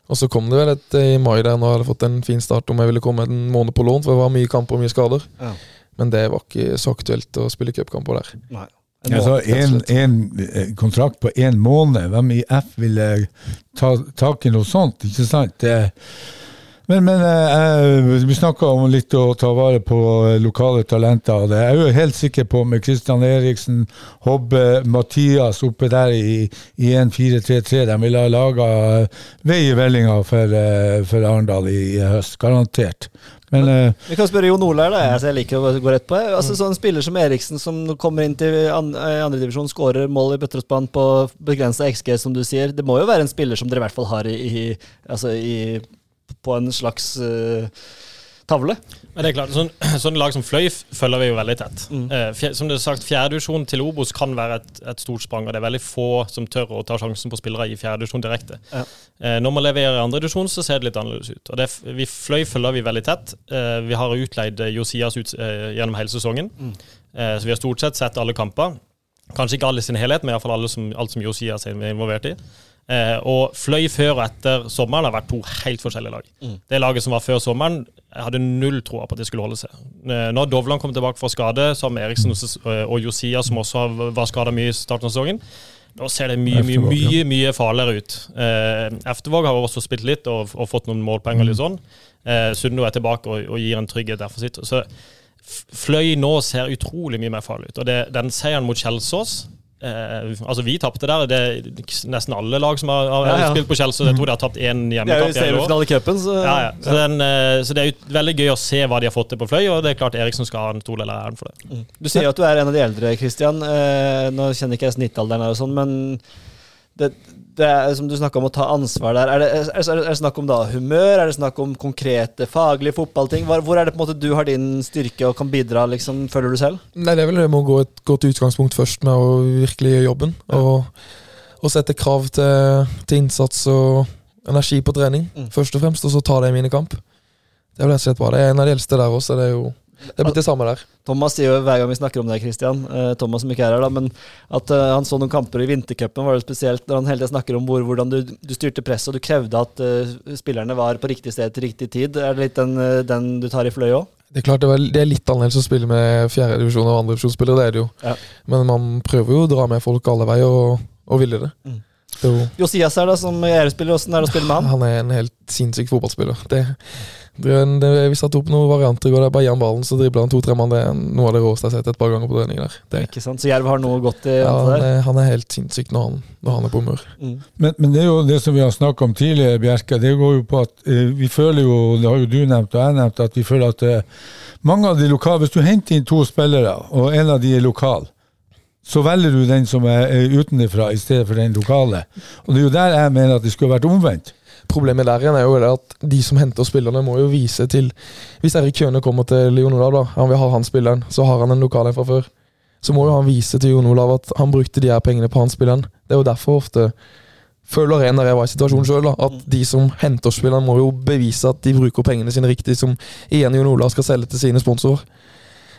G: Og så kom det vel et i mai der når jeg hadde fått en fin start om jeg ville komme en måned på lån, for det var mye kamper og mye skader.
E: Ja.
G: Men det var ikke så aktuelt å spille cupkamper der.
E: Nei.
F: Altså, en, en eh, kontrakt på én måned, hvem i F ville ta tak i noe sånt? Ikke sant? Det, men men eh, vi snakka om litt å ta vare på eh, lokale talenter. og det er Jeg jo helt sikker på med Kristian Eriksen, Hobbe, Mathias oppe der i, i 1-4-3-3. De ville ha laga vei i vellinga for, eh, for Arendal i, i høst. Garantert. Men eh,
E: Vi kan spørre Jon Olaug, da. Jeg, jeg liker å gå rett på. Altså, sånn spiller som Eriksen, som kommer inn til an, eh, andredivisjon, skårer mål i bøtter og spann på begrensa XG, som du sier. Det må jo være en spiller som dere i hvert fall har i, i, altså i på en slags uh, tavle.
D: Men det er klart, sånn, [CLEARS THROAT] sånn lag som Fløy følger vi jo veldig tett.
E: Mm.
D: Eh, fjer, som det er sagt, Fjerdedivisjon til Obos kan være et, et stort sprang, og det er veldig få som tør å ta sjansen på spillere i fjerdedivisjon direkte.
E: Ja.
D: Eh, når man leverer i andredivisjon, så ser det litt annerledes ut. Og det, vi Fløy følger vi veldig tett. Eh, vi har utleid eh, Josias ut, eh, gjennom hele sesongen,
E: Mm.
D: eh, så vi har stort sett sett alle kamper. Kanskje ikke alle i sin helhet, men iallfall alle som, alt som Josias er involvert i. Eh, og Fløy før og etter sommeren har vært to helt forskjellige lag.
E: Mm.
D: Det laget som var før sommeren, hadde null tro på at de skulle holde seg. Eh, Når Dovland kom tilbake fra skade, sammen med Eriksen og Josia, som også var skada mye i starten av sesongen, nå ser det mye, mye, mye mye farligere ut. Eh, Eftervåg har også spilt litt og, og fått noen målpoeng Mm. litt sånn. Eh, Sundo er tilbake og, og gir en trygghet derfor sitt. Så Fløy nå ser utrolig mye mer farlig ut. Og det, den seieren mot Kjelsås eh, Altså, vi tapte der. Det er nesten alle lag som har, har
E: Ja, ja.
D: spilt på Kjelsås. Jeg tror de har tapt én
E: Det er jo
D: hjemmekamp
E: så
D: Ja, ja. Så, den, eh, så det er jo veldig gøy å se hva de har fått til på Fløy, og det er klart Eriksen skal ha en stor del av æren for det.
E: Du sier jo at du er en av de eldre, Christian. Eh, nå kjenner ikke jeg snittalderen her og sånn, men det, det er som du snakka om å ta ansvar der. Er det, er, er, det snakk om da humør? Er det snakk om konkrete faglige fotballting? Hvor, hvor er det på en måte du har din styrke og kan bidra, liksom, føler du selv?
G: Nei, det er vel det med å gå et godt utgangspunkt først med å virkelig gjøre jobben. Og, og sette krav til, til innsats og energi på trening,
E: Mm.
G: først og fremst. Og så ta det i minikamp. Det er vel rett og slett bra. Det er en av de eldste der også. Det er jo det er blitt det samme der.
E: Thomas sier jo hver gang vi snakker om det, Christian, eh, Thomas som ikke er her, da, men at eh, han så noen kamper i vintercupen, var det spesielt når han hele tiden snakker om hvor, hvordan du, du styrte presset og du krevde at uh, spillerne var på riktig sted til riktig tid. Er det litt den, den du tar i fløy òg?
G: Det er klart det, var, det er litt annerledes å spille med fjerdedivisjon og andredivisjonsspillere, det er det jo.
E: Ja.
G: Men man prøver jo å dra med folk alle veier, og, og ville det.
E: Mm.
G: er
E: Josias her, da, som æresspiller, åssen er det å spille med han?
G: han er en helt sinnssyk fotballspiller. Det, er en- det, vi satte opp noen varianter i går. Bare gi han ballen, så dribler han to-tre mann. Det er noe av det råeste jeg har sett et par ganger på trening der. Det,
E: Ikke sant? Så Jerv har noe godt i
G: ja, han, er, han er helt sinnssyk når han, når han er på humør.
E: Mm.
F: Men, men det er jo det som vi har snakka om tidligere, Bjerke. Det går jo på at eh, vi føler jo, det har jo du nevnt og jeg nevnt, at vi føler at eh, mange av de lokale Hvis du henter inn to spillere, og en av de er lokal, så velger du den som er, er utenfra i stedet for den lokale. Og det er jo der jeg mener at det skulle vært omvendt.
G: Problemet der igjen er jo at de som henter spillerne, må jo vise til Hvis Erik Kjøne kommer til Jon Olav, da, han vil ha han spilleren, så har han en lokal en fra før. Så må jo han vise til Jon Olav at han brukte de her pengene på han spilleren. Det er jo derfor ofte føler en når jeg var i situasjonen sjøl, at de som henter spillerne, må jo bevise at de bruker pengene sine riktig, som igjen Jon Olav skal selge til sine sponsorer.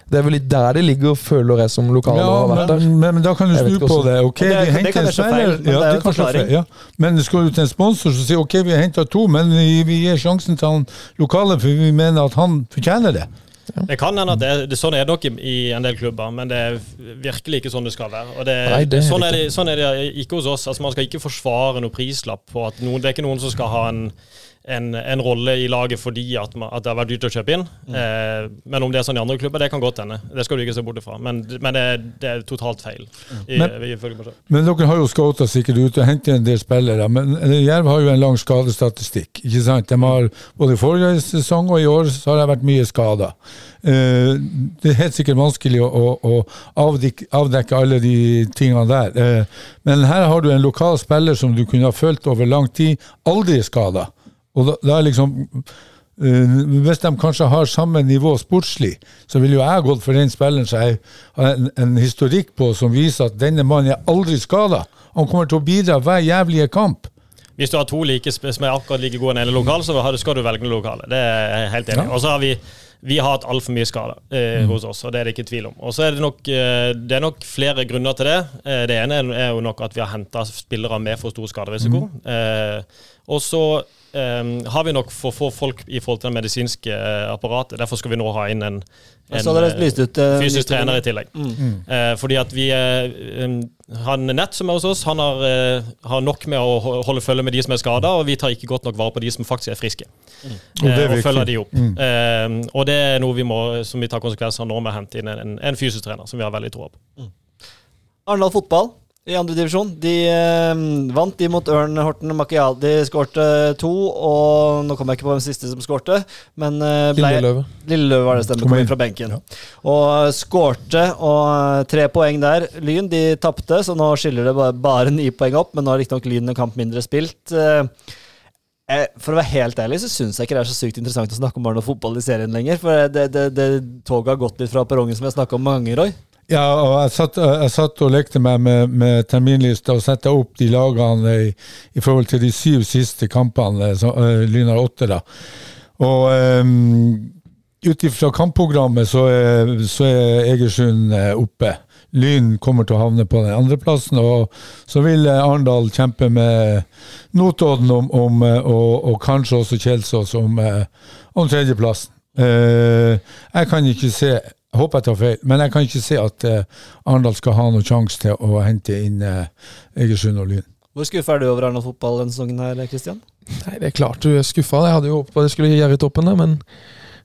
G: Det er vel litt der det ligger, føler jeg, som lokal.
F: Ja, men, men, men da kan du snu på det. Ok,
E: det-
F: vi
E: det
F: henter
E: kan
F: en
E: jeg feil,
F: ja, det kan feil, ja. Men skal du til en sponsor, som sier ok, vi har henta to, men vi, vi gir sjansen til han lokale, for vi mener at han fortjener det.
D: Det kan hende at det, det, sånn er det nok i, i en del klubber, men det er virkelig ikke sånn det skal være. Og det,
G: Nei, det er
D: sånn, er det, sånn er det ikke hos oss. Altså, man skal ikke forsvare noe prislapp på at noen, Det er ikke noen som skal ha en, en, en rolle i laget fordi at, man, at det har vært dyrt å kjøpe inn. Eh, men om det er sånn i andre klubber, det kan godt hende. Det skal du ikke se bort ifra. Men, men det, det er totalt feil. I,
F: Men-
D: i.
F: Men dere har jo scouta sikkert ute og hentet en del spillere. Men eh, Jerv har jo en lang skadestatistikk. ikke sant? De har Både i forrige sesong og i år så har det vært mye skader. Eh, det er helt sikkert vanskelig å, å, å avdekke, avdekke alle de tingene der. Eh, men her har du en lokal spiller som du kunne ha fulgt over lang tid, aldri skada. Og da, da liksom Uh, Hvis de kanskje har samme nivå sportslig, så ville jo jeg gått for den spilleren som jeg har en, en historikk på som viser at denne mannen er aldri skada. Han kommer til å bidra hver jævlige kamp.
D: Hvis du har to like som er akkurat like gode enn ene lokal, så skal du velge noe lokale. Det er jeg helt enig i.
F: Ja.
D: Og så har vi vi har hatt altfor mye skader eh, hos oss, og det er det ikke tvil om. Og så er det nok, eh, det er nok flere grunner til det. Eh, det ene er- jo nok at vi har henta spillere med for stor skaderisiko. Eh, og så eh, har vi nok for få folk i forhold til det medisinske eh, apparatet. Derfor skal vi nå ha inn en,
E: en ut uh,
D: fysisk trener i tillegg.
E: Mm.
D: Uh, fordi at vi um, Han Nett som er hos oss, han har, uh, har nok med å holde følge med de som er skada, og vi tar ikke godt nok vare på de som faktisk er friske.
F: Og er
D: Eh, og følger de opp.
F: Mm.
D: Eh, og det er noe vi må, som vi tar konsekvenser av nå med å hente inn en, en, en fysisk trener, som vi har veldig tro på.
E: Arendal fotball i andre divisjon. De eh, vant de mot Ørn Horten Makial. De skårte to, og nå kommer jeg ikke på hvem siste som skårte, men eh, ble-
G: Lilleløve.
E: Lilleløve var det stemmen,
F: Kom
E: inn fra benken. Og skårte, og eh, tre poeng der. Lyn de tapte, så nå skiller det bare, bare ni poeng opp, men nå har riktignok Lyn en kamp mindre spilt. Eh, eh, For å være helt ærlig så syns jeg ikke det er så sykt interessant å snakke om barn og fotball i serien lenger. For det, det, det toget har gått litt fra perrongen, som jeg har snakka om mange, ganger, Roy.
F: Ja, og jeg satt, jeg satt og lekte meg med, med terminlista og satte opp de lagene i, i forhold til de syv siste kampene, så, uh, Lyn har åtte, da. Og um, ut ifra kampprogrammet så er, så er Egersund eh, oppe. Lyn kommer til å havne på den andreplassen, og så vil eh, Arendal kjempe med Notodden om, om, eh, og, og kanskje også Kjelsås om, eh, om tredjeplassen. Uh, jeg kan ikke se jeg håper jeg tar feil, men jeg kan ikke se at eh, Arendal skal ha noen sjanse til å hente inn eh, Egersund og Lyn.
E: Hvor skuffa er du over Arendal fotball denne sesongen her, Kristian?
G: Nei, det er klart du er skuffa. Jeg hadde jo håpet at det skulle gjøre i toppen, men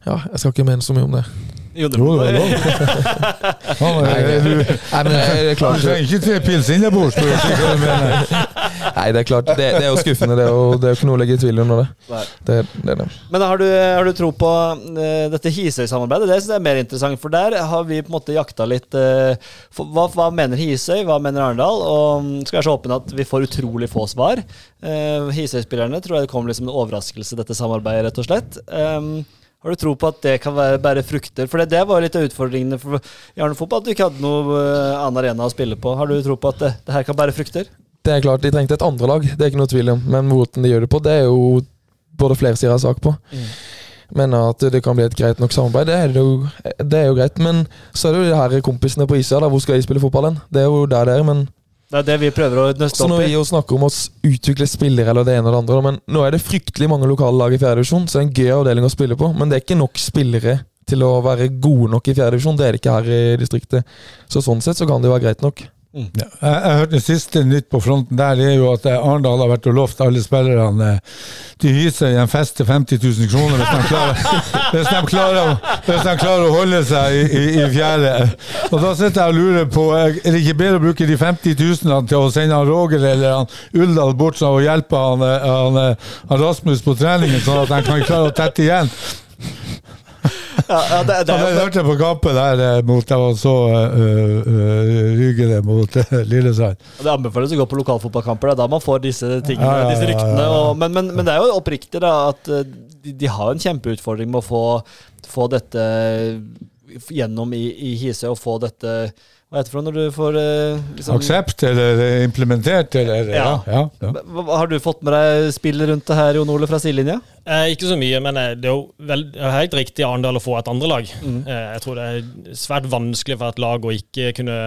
G: ja, jeg skal ikke mene så mye om det.
F: Jo, det var lov. [LAUGHS]
G: Nei,
F: eh,
G: det-
F: du,
G: Nei, men det er
F: du
G: klart
F: trenger ikke tre pils inn der mener. [LAUGHS]
G: Nei, det er klart. Det, det er jo skuffende, det. Og det er jo ikke noe å legge i tvil under det. Det, det det.
E: Men har du, har du tro på eh, dette Hisøy-samarbeidet? Det synes jeg er mer interessant, for der har vi på en måte jakta litt eh, for, hva, hva mener Hisøy, hva mener Arendal? Og skal være så åpen at vi får utrolig få svar. Uh, Hisøy-spillerne tror jeg det kommer liksom en overraskelse, dette samarbeidet, rett og slett. Um, har du tro på at det kan være bære frukter? For det, det var litt av utfordringene for Jarne Fotball, at du ikke hadde noe eh, annen arena å spille på. Har du tro på at det, det her kan bære frukter?
G: Det er klart, De trengte et andre lag, det er ikke noe tvil om. Men måten de gjør det på, det er jo både flere sider av sak på. Men at det kan bli et greit nok samarbeid, det er, jo, det er jo greit. Men så er det jo de her kompisene på Isa, da, hvor skal de spille fotball hen? Det er jo der det er. men
E: Det er det vi prøver å nøste
G: Så
E: opp i.
G: vi jo snakker om å utvikle spillere eller det ene eller det andre, men nå er det fryktelig mange lokale lag i fjerdedivisjon, så det er en gøy avdeling å spille på. Men det er ikke nok spillere til å være gode nok i fjerdedivisjon. Det er det ikke her i distriktet. Så sånn sett så kan det jo være greit nok.
F: Ja. Jeg, jeg hørte siste nytt på fronten der, det er jo at eh, Arendal har vært og lovt alle spillerne eh, De hyser i en fest til 50 000 kroner hvis de klarer, [LAUGHS] hvis de klarer, hvis de klarer å holde seg i, i, i fjerde. Og da sitter jeg og lurer på eh, Er det ikke bedre å bruke de 50 000 til å sende han Roger eller han Uldal bort og hjelpe han, han, han Rasmus på treningen, sånn at han kan klare å tette igjen?
E: Ja, det, det,
F: jeg hørte på kampen der eh, mot jeg var så uh, Rygene mot uh, Lillesand.
E: det anbefales å gå på lokalfotballkamper. Det er da man får disse tingene,
F: Ja, ja,
E: disse ryktene. Og, men, men, men det er jo oppriktig da, at eh, de, de har en kjempeutfordring med å få, få dette gjennom i, i Hisøy, og få dette Hva heter det for når du får eh, liksom,
F: Aksept eller eh, implementert eller Ja.
E: Ja.
F: ja, ja.
E: Har du fått med deg spillet rundt det her, Jon Ole, fra sidelinja?
D: Eh, ikke så mye, men eh, det er jo vel, det er helt riktig Arendal å få et andre lag.
E: Mm.
D: Eh, jeg tror det er svært vanskelig for et lag å ikke kunne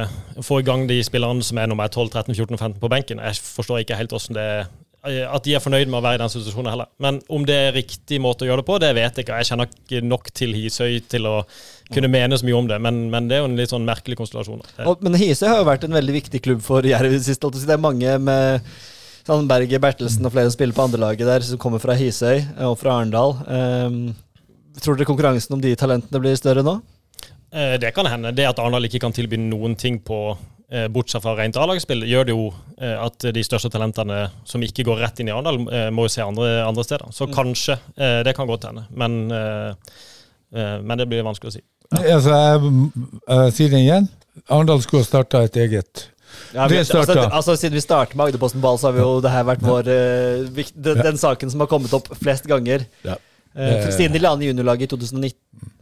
D: få i gang de spillerne som er nummer 12, 13, 14, og 15 på benken. Jeg forstår ikke helt hvordan det er at de er fornøyd med å være i den situasjonen heller. Men om det er riktig måte å gjøre det på, det vet jeg ikke. Jeg kjenner ikke nok til Hisøy til å kunne mene så mye om det, men, men det er jo en litt sånn merkelig konstellasjon.
E: Og, men Hisøy har jo vært en veldig viktig klubb for Jerv i det siste. Det er mange med sånn Berger Bertelsen og flere som spiller på andrelaget der, som kommer fra Hisøy eh, og fra Arendal. Um, tror dere konkurransen om de talentene blir større nå?
D: Eh, Det kan hende. Det at Arendal ikke kan tilby noen ting på bortsett fra rent A-lagsspill, gjør det jo at de største talentene som ikke går rett inn i Arendal, må jo se andre, andre steder. Så kanskje. eh, Det kan godt hende. Men, men det blir vanskelig å si.
F: Altså, jeg, jeg sier det igjen. Arendal skulle ha starta et eget
E: Ja, vi,
F: Det starta.
E: altså, altså, siden vi startet med Agderposten Ball, så har vi jo det her vært vår uh, vikt, den, den saken som har kommet opp flest ganger.
F: Ja.
E: Uh, siden de la ned juniorlaget i 2019,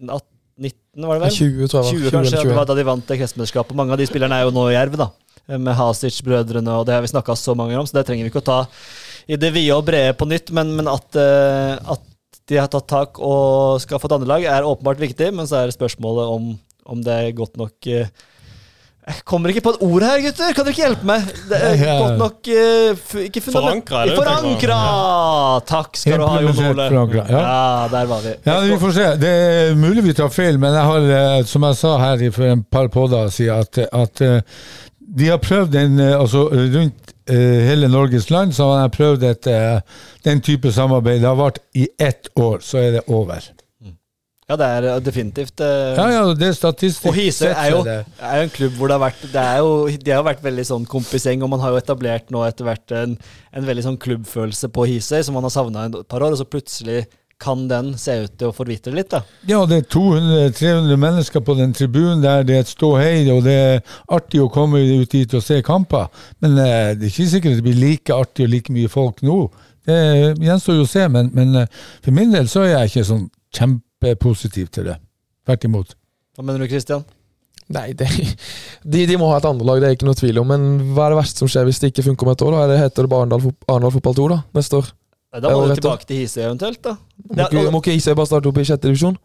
E: 18, 19, var det vel?
G: 20, tror jeg.
E: 20
G: 20
E: kanskje,
G: eller
E: det var da de vant det kretsmesterskapet. Mange av de spillerne er jo nå i Jerv, da. Eh, Med Hasic-brødrene, og det har vi snakka så mange om, så det trenger vi ikke å ta i det vide og brede på nytt. Men, men at, uh, at de har tatt tak og skal få et andre er åpenbart viktig. Men så er det spørsmålet om, om det er godt nok eh, Jeg kommer ikke på et ord her, gutter! Kan dere ikke hjelpe meg? Det er [LAUGHS] godt nok eh, Ikke
D: Forankra, det
E: Forankra! Ja. Takk skal du ha, Jon Ole.
F: forankra, ja.
E: Ja, der var vi.
F: Ja, vi får se. Det er mulig vi tar feil, men jeg har, eh, som jeg sa her i- for en par podder siden, at, at de har prøvd en, altså rundt hele Norges land, så har de prøvd et, eh, den type samarbeid. Det har vart i ett år, så er det over.
E: Ja, det er eh, definitivt eh,
F: Ja, ja, det er statistisk.
E: Og Hisøy er er jo en klubb hvor det har vært det jo, De har vært veldig sånn kompisgjeng, og man har jo etablert nå etter hvert en, en veldig sånn klubbfølelse på Hisøy som man har savna et par år, og så plutselig kan den se ut til å forvitre litt, da.
F: Ja, det er 200-300 mennesker på den tribunen der. Det er et ståhei, og det er artig å komme ut dit og se kamper. Men eh, det er ikke sikkert det blir like artig og like mye folk nå. Det gjenstår jo å se, men, men eh, for min del så er jeg ikke sånn kjempepositiv til det. Tvert imot.
E: Hva mener du, Christian?
G: Nei, det, [LAUGHS] de, de må ha et andre lag, det er ikke noe tvil om. Men hva er det verste som skjer hvis det ikke funker om et år? da? Er det, heter det bare Arendal fotball 2 da, neste år?
E: Da
G: Ja,
E: må du tilbake til Hisøy eventuelt, da.
G: Må ikke,
E: og-
G: må ikke Hisøy bare starte opp i sjette divisjon?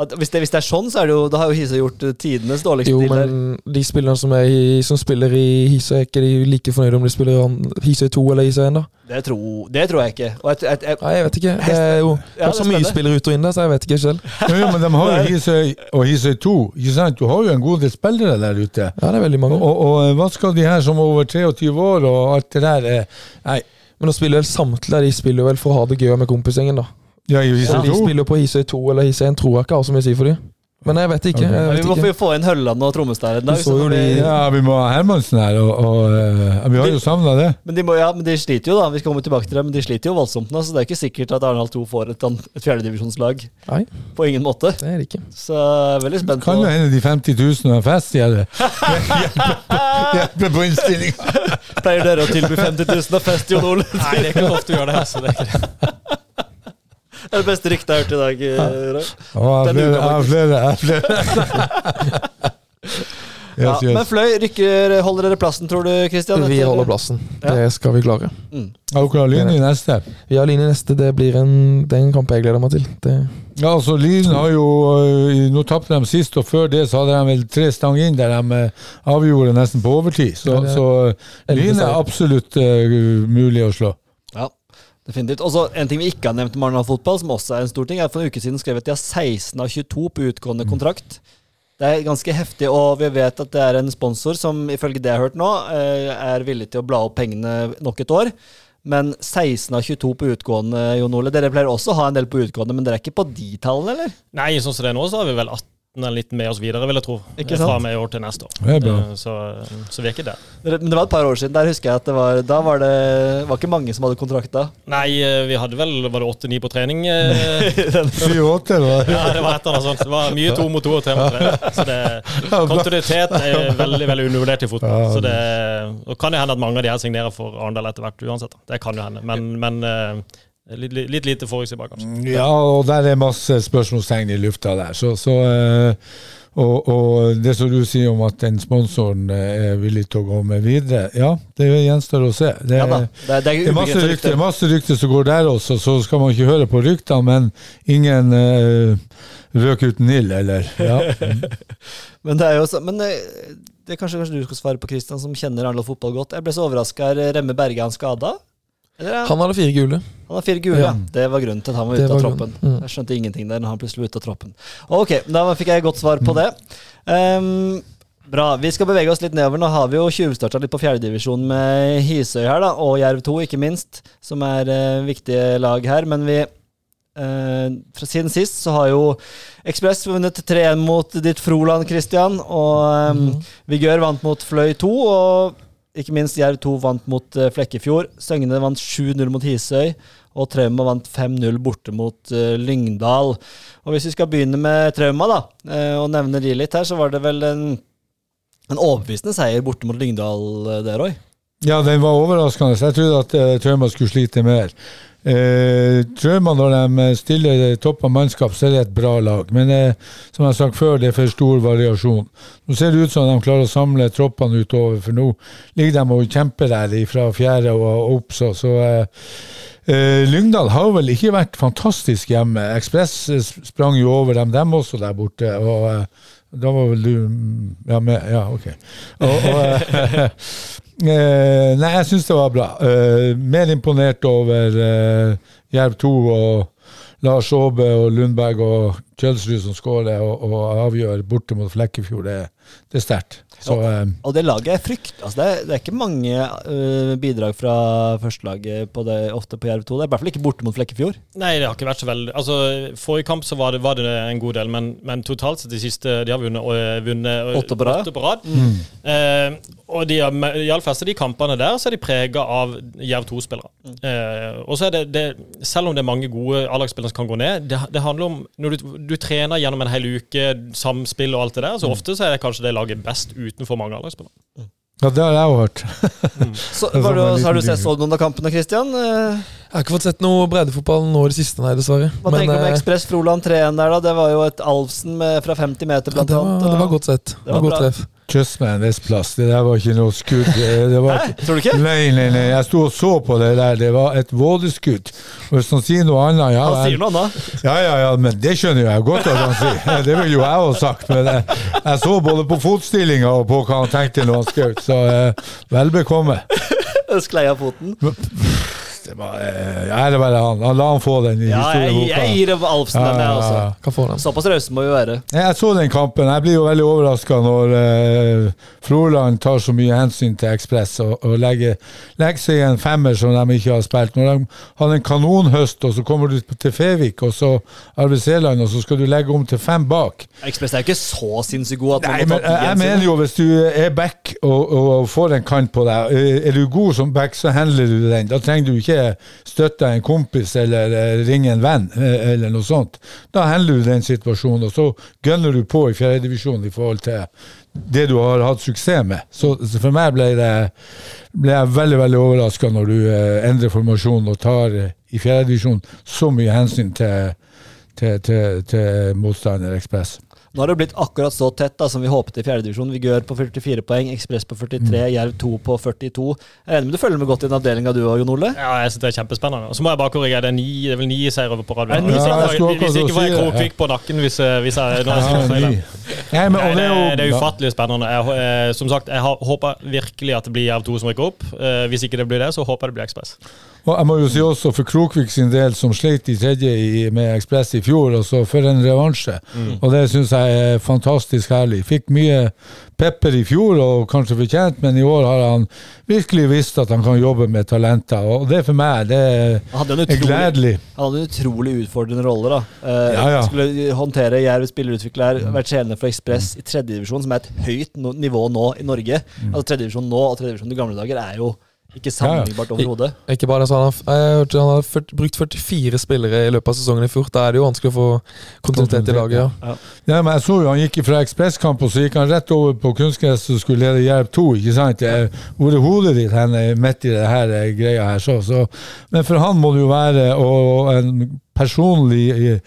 E: At hvis, det, hvis det er sånn, så er det jo, da har jo Hisøy gjort eh, tidenes dårligste
G: Jo,
E: der.
G: men de spillerne som, er i, som spiller i Hisøy, er ikke de like fornøyde om de spiller i Hisøy 2 eller Hisøy 1? da?
E: Det, tror, det tror jeg ikke. Og jeg, jeg, jeg,
G: Nei, jeg vet ikke. Det er jo det
E: Ja,
G: er så mye spillere ut og inn der, så jeg vet ikke selv. [LAUGHS]
F: ja, jo, men de har jo Hisøy og Hisøy 2. Ikke sant? Du har jo en god del spillere der ute.
G: Ja, det er veldig mange.
F: og, og hva skal de her som er over 23 år og alt det der eh, Nei,
G: Men nå spiller vel samtlige de spiller vel for å ha det gøy med kompisgjengen, da.
F: ja, i
G: Så
F: Hisøy
G: de
F: 2
G: spiller på Hisøy 2 eller Hisøy 1, tror jeg ikke har så mye å si for dem. Men jeg vet ikke. Jeg
E: Vi må
G: ikke.
E: få inn Hølland og Trommestad en dag. Vi-
F: Ja, vi må ha Hermansen her, og, og ja, vi har jo savna det.
E: Men de, må, ja, men de sliter jo, da. Vi skal komme tilbake til det, men de sliter jo voldsomt nå, så det er ikke sikkert at Arendal 2 får et, et fjerdedivisjonslag. På ingen måte.
G: det er det ikke.
E: Så jeg er veldig spent på
F: Kan jo hende de 50 000 har fest det. [LAUGHS] hjelper på innstillinga. [LAUGHS]
E: Pleier dere å tilby 50 000 og fest, Jon Ole?
D: Nei, det er ikke ofte vi gjør det. Altså. Det er ikke det.
E: Det er det beste ryktet jeg har hørt i dag. eh, Roy.
F: Jeg
E: Den uka,
F: har flere. Jeg har flere. [LAUGHS]
E: Ja,
F: Yes,
E: men
F: yes.
E: Fløy, rykker, holder dere plassen, tror du, Christian?
G: Vi
E: etter-
G: holder plassen.
E: Ja.
G: Det skal vi klare.
E: Mm.
F: Har dere Lyn i neste?
G: Vi har linje neste. Det blir en, det er en kamp jeg gleder meg til. Det,
F: Ja, altså Lyn har jo øh, Nå tapte de sist, og før det så hadde de vel tre stang inn der de øh, avgjorde nesten på overtid. Så,
G: Ja,
F: så øh, Lyn er absolutt uh, mulig å slå.
E: Ja, definitivt. Og så En ting vi ikke har nevnt om Arendal fotball, som også er en stor ting, er for en uke siden skrev at de har 16 av 22 på utgående kontrakt. Det er ganske heftig, og vi vet at det er en sponsor som ifølge det jeg har hørt nå, eh, er villig til å bla opp pengene nok et år. Men 16 av 22 på utgående, Jon Ole. Dere pleier også å ha en del på utgående, men dere er ikke på de tallene, eller?
D: Nei, sånn som det er nå, så har vi vel 18 eller litt med oss videre, vil jeg tro.
E: Ikke
D: Fra
E: sant?
D: og med i år til neste år.
F: Er bra.
D: Eh, Så, så vi er ikke der.
E: Men det var et par år siden. Der husker jeg at det var Da var det var ikke mange som hadde kontrakt da.
D: Nei, eh, vi hadde vel var det åtte-ni på trening. [LAUGHS]
F: Var det?
D: Ja, det var et eller annet sånt. Det var mye to mot to og tre mot tre. Så det, kontinuitet er veldig veldig undervurdert i fotball. Så det og kan jo hende at mange av de her signerer for Arendal etter hvert uansett. Det kan jo hende. Men, men eh, litt, litt, litt lite forutsigbar, kanskje.
F: Ja, og der er masse spørsmålstegn i lufta der. Så, så øh, og, og det som du sier om at den sponsoren øh, er villig til å gå med videre, ja, det gjenstår å se. Det,
E: Ja da. Det, er- det
F: Det
E: er
F: er masse rykter, rykte. rykte som går der også, så skal man ikke høre på ryktene, men ingen uh, røk uten ild, eller? Ja. [LAUGHS]
E: Men det er jo så, men eh, det er kanskje, kanskje du skal svare på, Christian, som kjenner Arendal fotball godt. Jeg ble så overraska. Er Remme Berge han skada? Eller er han,
G: hadde fire gule.
E: han har fire gule, ja.
G: Ja.
E: Det var grunnen til at han var ute av
G: var
E: troppen.
G: Mm.
E: Jeg skjønte ingenting der når han plutselig var ute av troppen. Ok, da fikk jeg et godt svar på det. Um, bra. Vi skal bevege oss litt nedover. Nå har vi jo tjuvstarta litt på fjerdedivisjon med Hisøy her, da, og Jerv 2, ikke minst, som er uh, viktige lag her. Men vi eh, fra siden sist så har jo Ekspress vunnet 3-1 mot ditt Froland, Christian. Og um, Vigør vant mot Fløy 2, og ikke minst Jerv 2 vant mot eh, Flekkefjord. Søgne vant 7-0 mot Hisøy, og Trauma vant 5-0 borte mot uh, Lyngdal. Og Hvis vi skal begynne med Trauma, da, uh, og nevne de litt her, så var det vel en, en overbevisende seier borte mot Lyngdal der, Roy.
F: Ja, den var overraskende. Jeg trodde at uh, Trauma skulle slite mer. Uh, Trauma, når de stiller topp av mannskap, så er det et bra lag. Men uh, som jeg har sagt før, det er for stor variasjon. Nå ser det ut som de klarer å samle troppene utover, for nå ligger de og kjemper der fra fjerde og opp. Så, så uh, eh, Lyngdal har vel ikke vært fantastisk hjemme. Ekspress eh, sprang jo over dem, dem også der borte. og eh, da var vel du ja, med? Ja, ok. Og, og, [LAUGHS] eh, nei, jeg syns det var bra. Eh, mer imponert over eh, Jerv 2 og Lars Aabe og Lundberg og Kjølsrud som skårer og, og avgjør borte mot Flekkefjord. Det, det er sterkt. Så og,
E: Og det laget er frykt. Altså det, er, det er ikke mange uh, bidrag fra førstelaget på det, ofte på Jerv 2. Det er i hvert fall ikke borte mot Flekkefjord.
D: Nei, det har ikke vært så veldig Altså, Forrige kamp så var det, var det en god del, men, men totalt sett de siste De har vunnet, og, vunnet og-
E: Åtte på rad.
D: på rad. Eh, og de har, i alle fleste av de kampene der så er de prega av Jerv 2-spillere. Eh, og så er det, det Selv om det er mange gode A-lagsspillere som kan gå ned, det, det handler om Når du, du trener gjennom en hel uke, samspill og alt det der, så ofte så er det kanskje det laget best utenfor mange A-lagsspillere.
F: ja, det har jeg jo hørt. [LAUGHS]
E: Så,
F: Det er
E: var du, har du sett så noen av kampene, Christian? Eh,
G: Jeg har ikke fått sett noe breddefotball nå i det siste, nei, dessverre.
E: Hva tenker du om
G: eh,
E: Ekspress Froland 3-1 der, da? Det var jo et Alvsen med, fra 50 meter,
G: ja,
E: blant
G: det, var,
E: annet.
G: det var godt sett. Det var
E: var
G: godt
E: bra.
G: Treff.
F: meg en viss plass. Det der var ikke noe skudd. Det det var
E: Nei, tror du ikke?
F: Nei, nei, nei. Jeg sto og så på det der. Det var et vådeskudd. Hvis han sier noe annet ja,
E: Han sier noe annet.
F: Ja, ja, ja, men det skjønner jeg godt at han sier. [LAUGHS] Det ville jo jeg ha sagt. Men jeg, jeg så både på fotstillinga og på hva han tenkte når han skjøt, så eh, vel bekomme. [LAUGHS]
E: Sklei av foten.
F: Det var eh, Ære være han. Han La han få den i
E: Ja, jeg,
F: historieboka.
E: jeg gir Alfsen den, jeg,
F: også.
E: altså.
F: ja.
G: Kan.
E: Såpass rause må vi være.
F: Jeg så den kampen. Jeg blir jo veldig overraska når eh, Froland tar så mye hensyn til Ekspress og, og legger, legger seg i en femmer som de ikke har spilt. Når de hadde en kanonhøst, og så kommer du til Fevik og så Arve Seland, og så skal du legge om til fem bak.
E: Ekspress er jo ikke så sinnssykt god at man
F: Nei,
E: må
F: men
E: ta
F: jeg, jeg mener jo hvis du er back og, og får en kant på deg, eh, er du god som back, så handler du den. Da trenger du ikke støtte en kompis eller eh, ringe en venn eh, eller noe sånt. Da handler du den situasjonen, og så gønner du på i fjerdedivisjon i forhold til det du har hatt suksess med. Så, for meg ble, det, ble jeg veldig veldig overraska når du eh, endrer formasjonen og tar eh, i fjerdedivisjon så mye hensyn til, til, til, til motstander Ekspress.
E: Nå har det blitt akkurat så tett da, som vi håpet i fjerdedivisjon. Vigør på 44 poeng, Ekspress på 43,
F: Mm.
E: Jerv 2 på 42. Jeg regner med du følger med godt i den avdelinga du òg, Jon Ole?
D: Ja, jeg synes det er kjempespennende. Og så må jeg bare korrigere. Det er, ni, det er vel ni seire på rad. Hvis ikke-
F: Ja,
D: Hvis ikke får jeg krokvik på nakken hvis, jeg- hvis jeg nå jeg skal
F: ny. Nei, men,
D: det,
F: er
D: det er ufattelig spennende. Jeg, eh, som sagt, jeg håper virkelig at det blir Jerv 2 som rykker opp. Eh, hvis ikke det blir det, så håper jeg det blir Ekspress.
F: Og jeg må jo si også for Krokvik sin del, som sleit i tredje i, med Ekspress i fjor, og så for en revansje. Og det syns jeg er fantastisk herlig. Fikk mye pepper i fjor, og kanskje fortjent, men i år har han virkelig visst at han kan jobbe med talenter. Og det for meg, det
E: Han
F: er gledelig.
E: han hadde en utrolig utfordrende rolle. da. Eh,
F: Ja, ja.
E: Skulle håndtere Jerv spillerutvikler, vært sjelende for Ekspress i tredjedivisjon, som er et høyt nivå nå i Norge. Altså Tredjedivisjon nå og tredjedivisjon i gamle dager er jo ikke sammenlignbart overhodet.
G: Ikke bare så han har, jeg hørte han har brukt 44 spillere i løpet av sesongen i fjor. Da er det jo vanskelig å få kontinuitet i laget. ja.
F: Ja, men jeg så jo Han gikk fra ekspresskamp, og så gikk han rett over på kunstgress og skulle lede Jerv 2. ikke sant? Jeg- Hvor er hodet ditt hen midt i det her eh, greia her? Så, så. Men for han må det jo være og en personlig eh,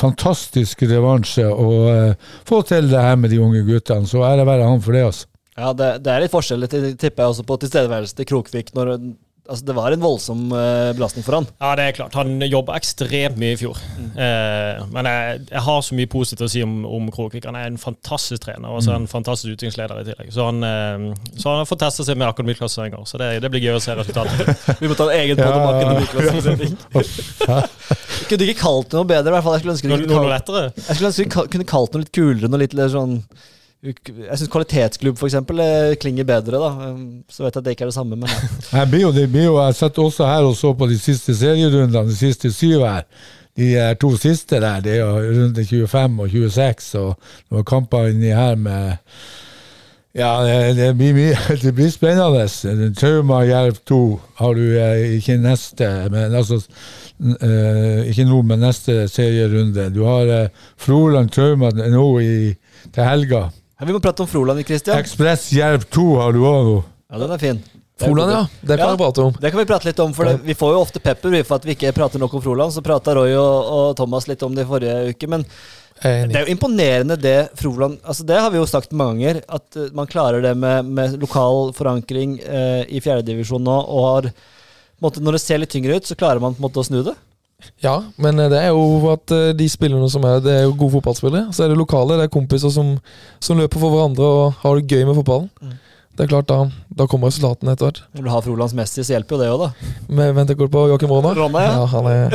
F: fantastisk revansje å eh, få til det her med de unge guttene. Så ære være han for det. altså.
E: Ja, det, det er litt forskjellig, til- tipper jeg også, på tilstedeværelse til Krokvik. når Altså, det var en voldsom eh, belastning for han.
D: Ja, det er klart. Han jobba ekstremt mye i fjor. Eh, men jeg, jeg har så mye positivt å si om, om Krokvik. Han er en fantastisk trener og så er han en fantastisk utviklingsleder i tillegg. Så han, eh, så han har fått testa seg med akademiklasseringer, så det, det blir gøy å se resultatet. [LAUGHS]
E: Vi må ta en egen podd om
F: ja, [LAUGHS] ja.
E: Kunne du ikke kalt det noe bedre? i hvert fall. Jeg skulle ønske du
D: Noe,
E: kunne
D: noe
E: kalt-
D: lettere.
E: Jeg skulle ønske du kunne kalt noe litt kulere, noe litt sånn Jeg syns kvalitetsklubb for eksempel eh, klinger bedre, da. Um, Så vet jeg at det ikke er det samme, men. [LAUGHS]
F: Jeg, blir jo, det blir jo, jeg satt også her og så på de siste serierundene, de siste syv her. De er to siste der, det er jo runde 25 og 26, og det var kamper inni her med Ja, det, det blir mye [LAUGHS] Det blir spennende. Trauma Jerv 2 har du eh, ikke neste, men altså eh, Ikke nå, men neste serierunde. Du har Froland Trauma nå i, til helga.
E: Vi må prate om Froland, Christian.
F: Ekspress Jerv 2 har du òg nå.
E: Ja, den er fin.
G: Froland, ja. Det kan
E: Ja.
G: vi prate om.
E: Det kan vi prate litt om, for det, vi får jo ofte pepper for at vi ikke prater nok om Froland. Så prata Roy og, og Thomas litt om det i forrige uke. Men det er jo imponerende det Froland altså Det har vi jo sagt mange ganger, at eh, man klarer det med, med lokal forankring eh, i fjerdedivisjon nå. Og har, måte, når det ser litt tyngre ut, så klarer man på en måte å snu det.
G: Ja, men eh, det er jo at eh, de spillerne som er Det er jo gode fotballspillere. Så er det lokale, det er kompiser som, som løper for hverandre og har det gøy med fotballen.
E: Mm.
G: Det er klart, da, da kommer resultatene etter hvert.
E: Når du har Frolands Messi, så hjelper jo det òg, da.
G: Men Vent ikke på Joakim Rona.
E: Rona, ja.
G: ja. Han er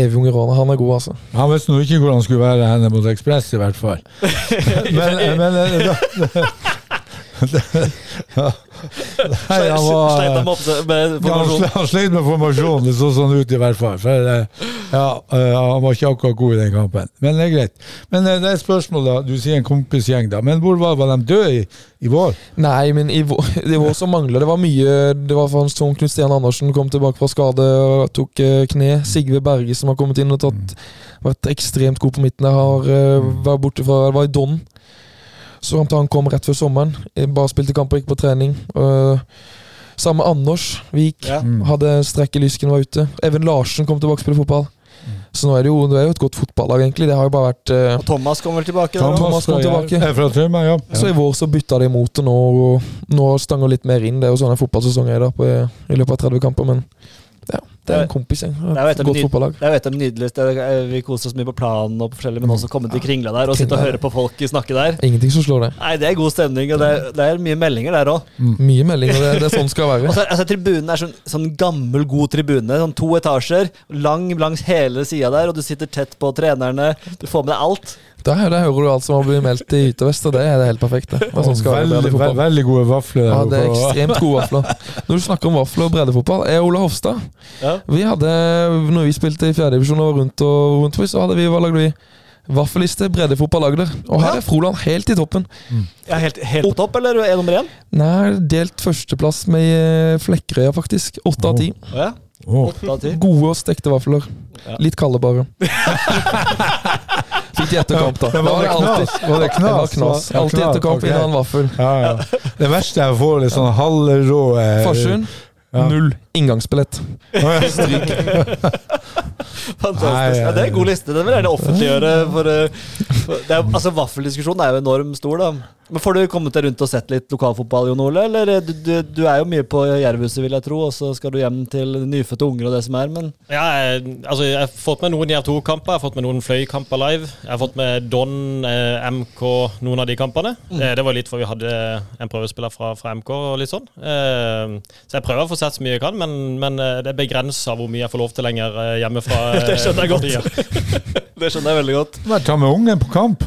G: evig unge Rona. Han er god, altså.
F: Han visste nå ikke hvordan han skulle være henne mot Ekspress, i hvert fall. [LAUGHS] Men, men eh, da. Nei, han var
E: Sleit han med, oppse- med
F: ja, han,
E: formasjon?
F: sle- han sleit med formasjonen, det så sånn ut i hvert fall. For, eh, ja, eh, han var ikke akkurat god i den kampen. Men det er greit. Men eh, det er et spørsmål, da. Du sier en kompisgjeng, da. Men hvor var, var de døde i, i vår?
G: Nei, men i vår, i vår så mangler det var mye Det var sånn som Knut Stian Andersen kom tilbake fra skade og tok kne. Sigve Berge som har kommet inn og tatt, vært ekstremt god på midten. der, har uh, vært borte fra Det var i Don. Så han kom rett før sommeren. Eh, Bare spilte kamper, gikk på trening. Uh, Samme med Anders Vik.
E: Ja.
F: Mm.
G: Hadde strekk i lysken, var ute. Even Larsen kom tilbake og spilte fotball. Så nå er det jo, det er jo et godt fotballag, egentlig. Det har jo bare vært uh,
E: Og Thomas kom vel tilbake? Thomas,
G: Thomas kom tilbake.
F: eh, ja.
G: Så i vår så bytta de imot, og nå, nå stanger litt mer inn. Det er jo sånn en fotballsesong er da, på, i løpet av 30 kamper. Men Det er en kompis, jeg.
E: Det er jo et av
G: Godt
E: de,
G: fotballag.
E: det er jo et av de nydeligste eh, Vi koser oss mye på planen og på forskjellig, men også komme til Kringla der og sitte og høre på folk snakke der.
G: Ingenting som slår det.
E: Nei, det er god stemning, og det er, det er mye meldinger der òg.
G: Mye meldinger. Det, det er sånn skal være.
E: Og så er- altså, tribunen er sånn, sånn gammel, god tribune. Sånn to etasjer, lang langs hele sida der, og du sitter tett på trenerne. Du får med deg alt.
G: Der, der hører du alt som har blitt meldt i Yte og Vest, og det er det helt perfekt. Det. Det er sånn
F: veldig, ve veldig gode vafler.
G: Ja, det er ekstremt gode vafler. Når du snakker om vafler og breddefotball, er Ola Hofstad.
E: Ja.
G: Vi hadde, når vi spilte i fjerdedivisjon og rundt og rundt, så hadde vi, hva lagde vi? Vaffeliste breddefotball Agder. Og her er Froland helt i toppen.
E: Ja, helt, helt på topp, eller er nummer én?
G: Nei, delt førsteplass med eh, Flekkerøya, faktisk. Åtte av ti. Gode og stekte vafler.
E: Ja.
G: Litt kalde, bare. [LAUGHS] Fikk etterkamp da.
F: Det var det knas? Var det
G: Det var
F: knas?
G: Alltid
F: knas,
G: okay. en vaffel.
F: Ja, ja. Det verste jeg får, er sånn halvrå eh,
G: Farsund
F: Ja.
G: null inngangsbillett.
E: Stryk. [LAUGHS]
F: Fantastisk.
E: Ja, det er en god liste. Den vil jeg gjerne offentliggjøre. For, eh, for det er, altså, Vaffeldiskusjonen er jo enormt stor, da. Men Får du kommet deg rundt og sett litt lokalfotball, Jon Ole? Eller eh, du, du, du er jo mye på Jervhuset, vil jeg tro, og så skal du hjem til nyfødte unger og det som er, men
D: Ja, jeg, altså, jeg har fått med noen Jerv 2-kamper, jeg har fått med noen Fløy-kamper live. Jeg har fått med Don, eh, MK, noen av de kampene. Eh, det var litt for vi hadde en prøvespiller fra, fra MK og litt sånn. Eh, så jeg prøver å få sett så mye jeg kan, men, men eh, det er begrensa hvor mye jeg får lov til lenger eh, hjemmefra. [LAUGHS]
E: Det skjønner jeg godt. [LAUGHS] det skjønner jeg veldig godt.
F: Bare ta med ungen på kamp.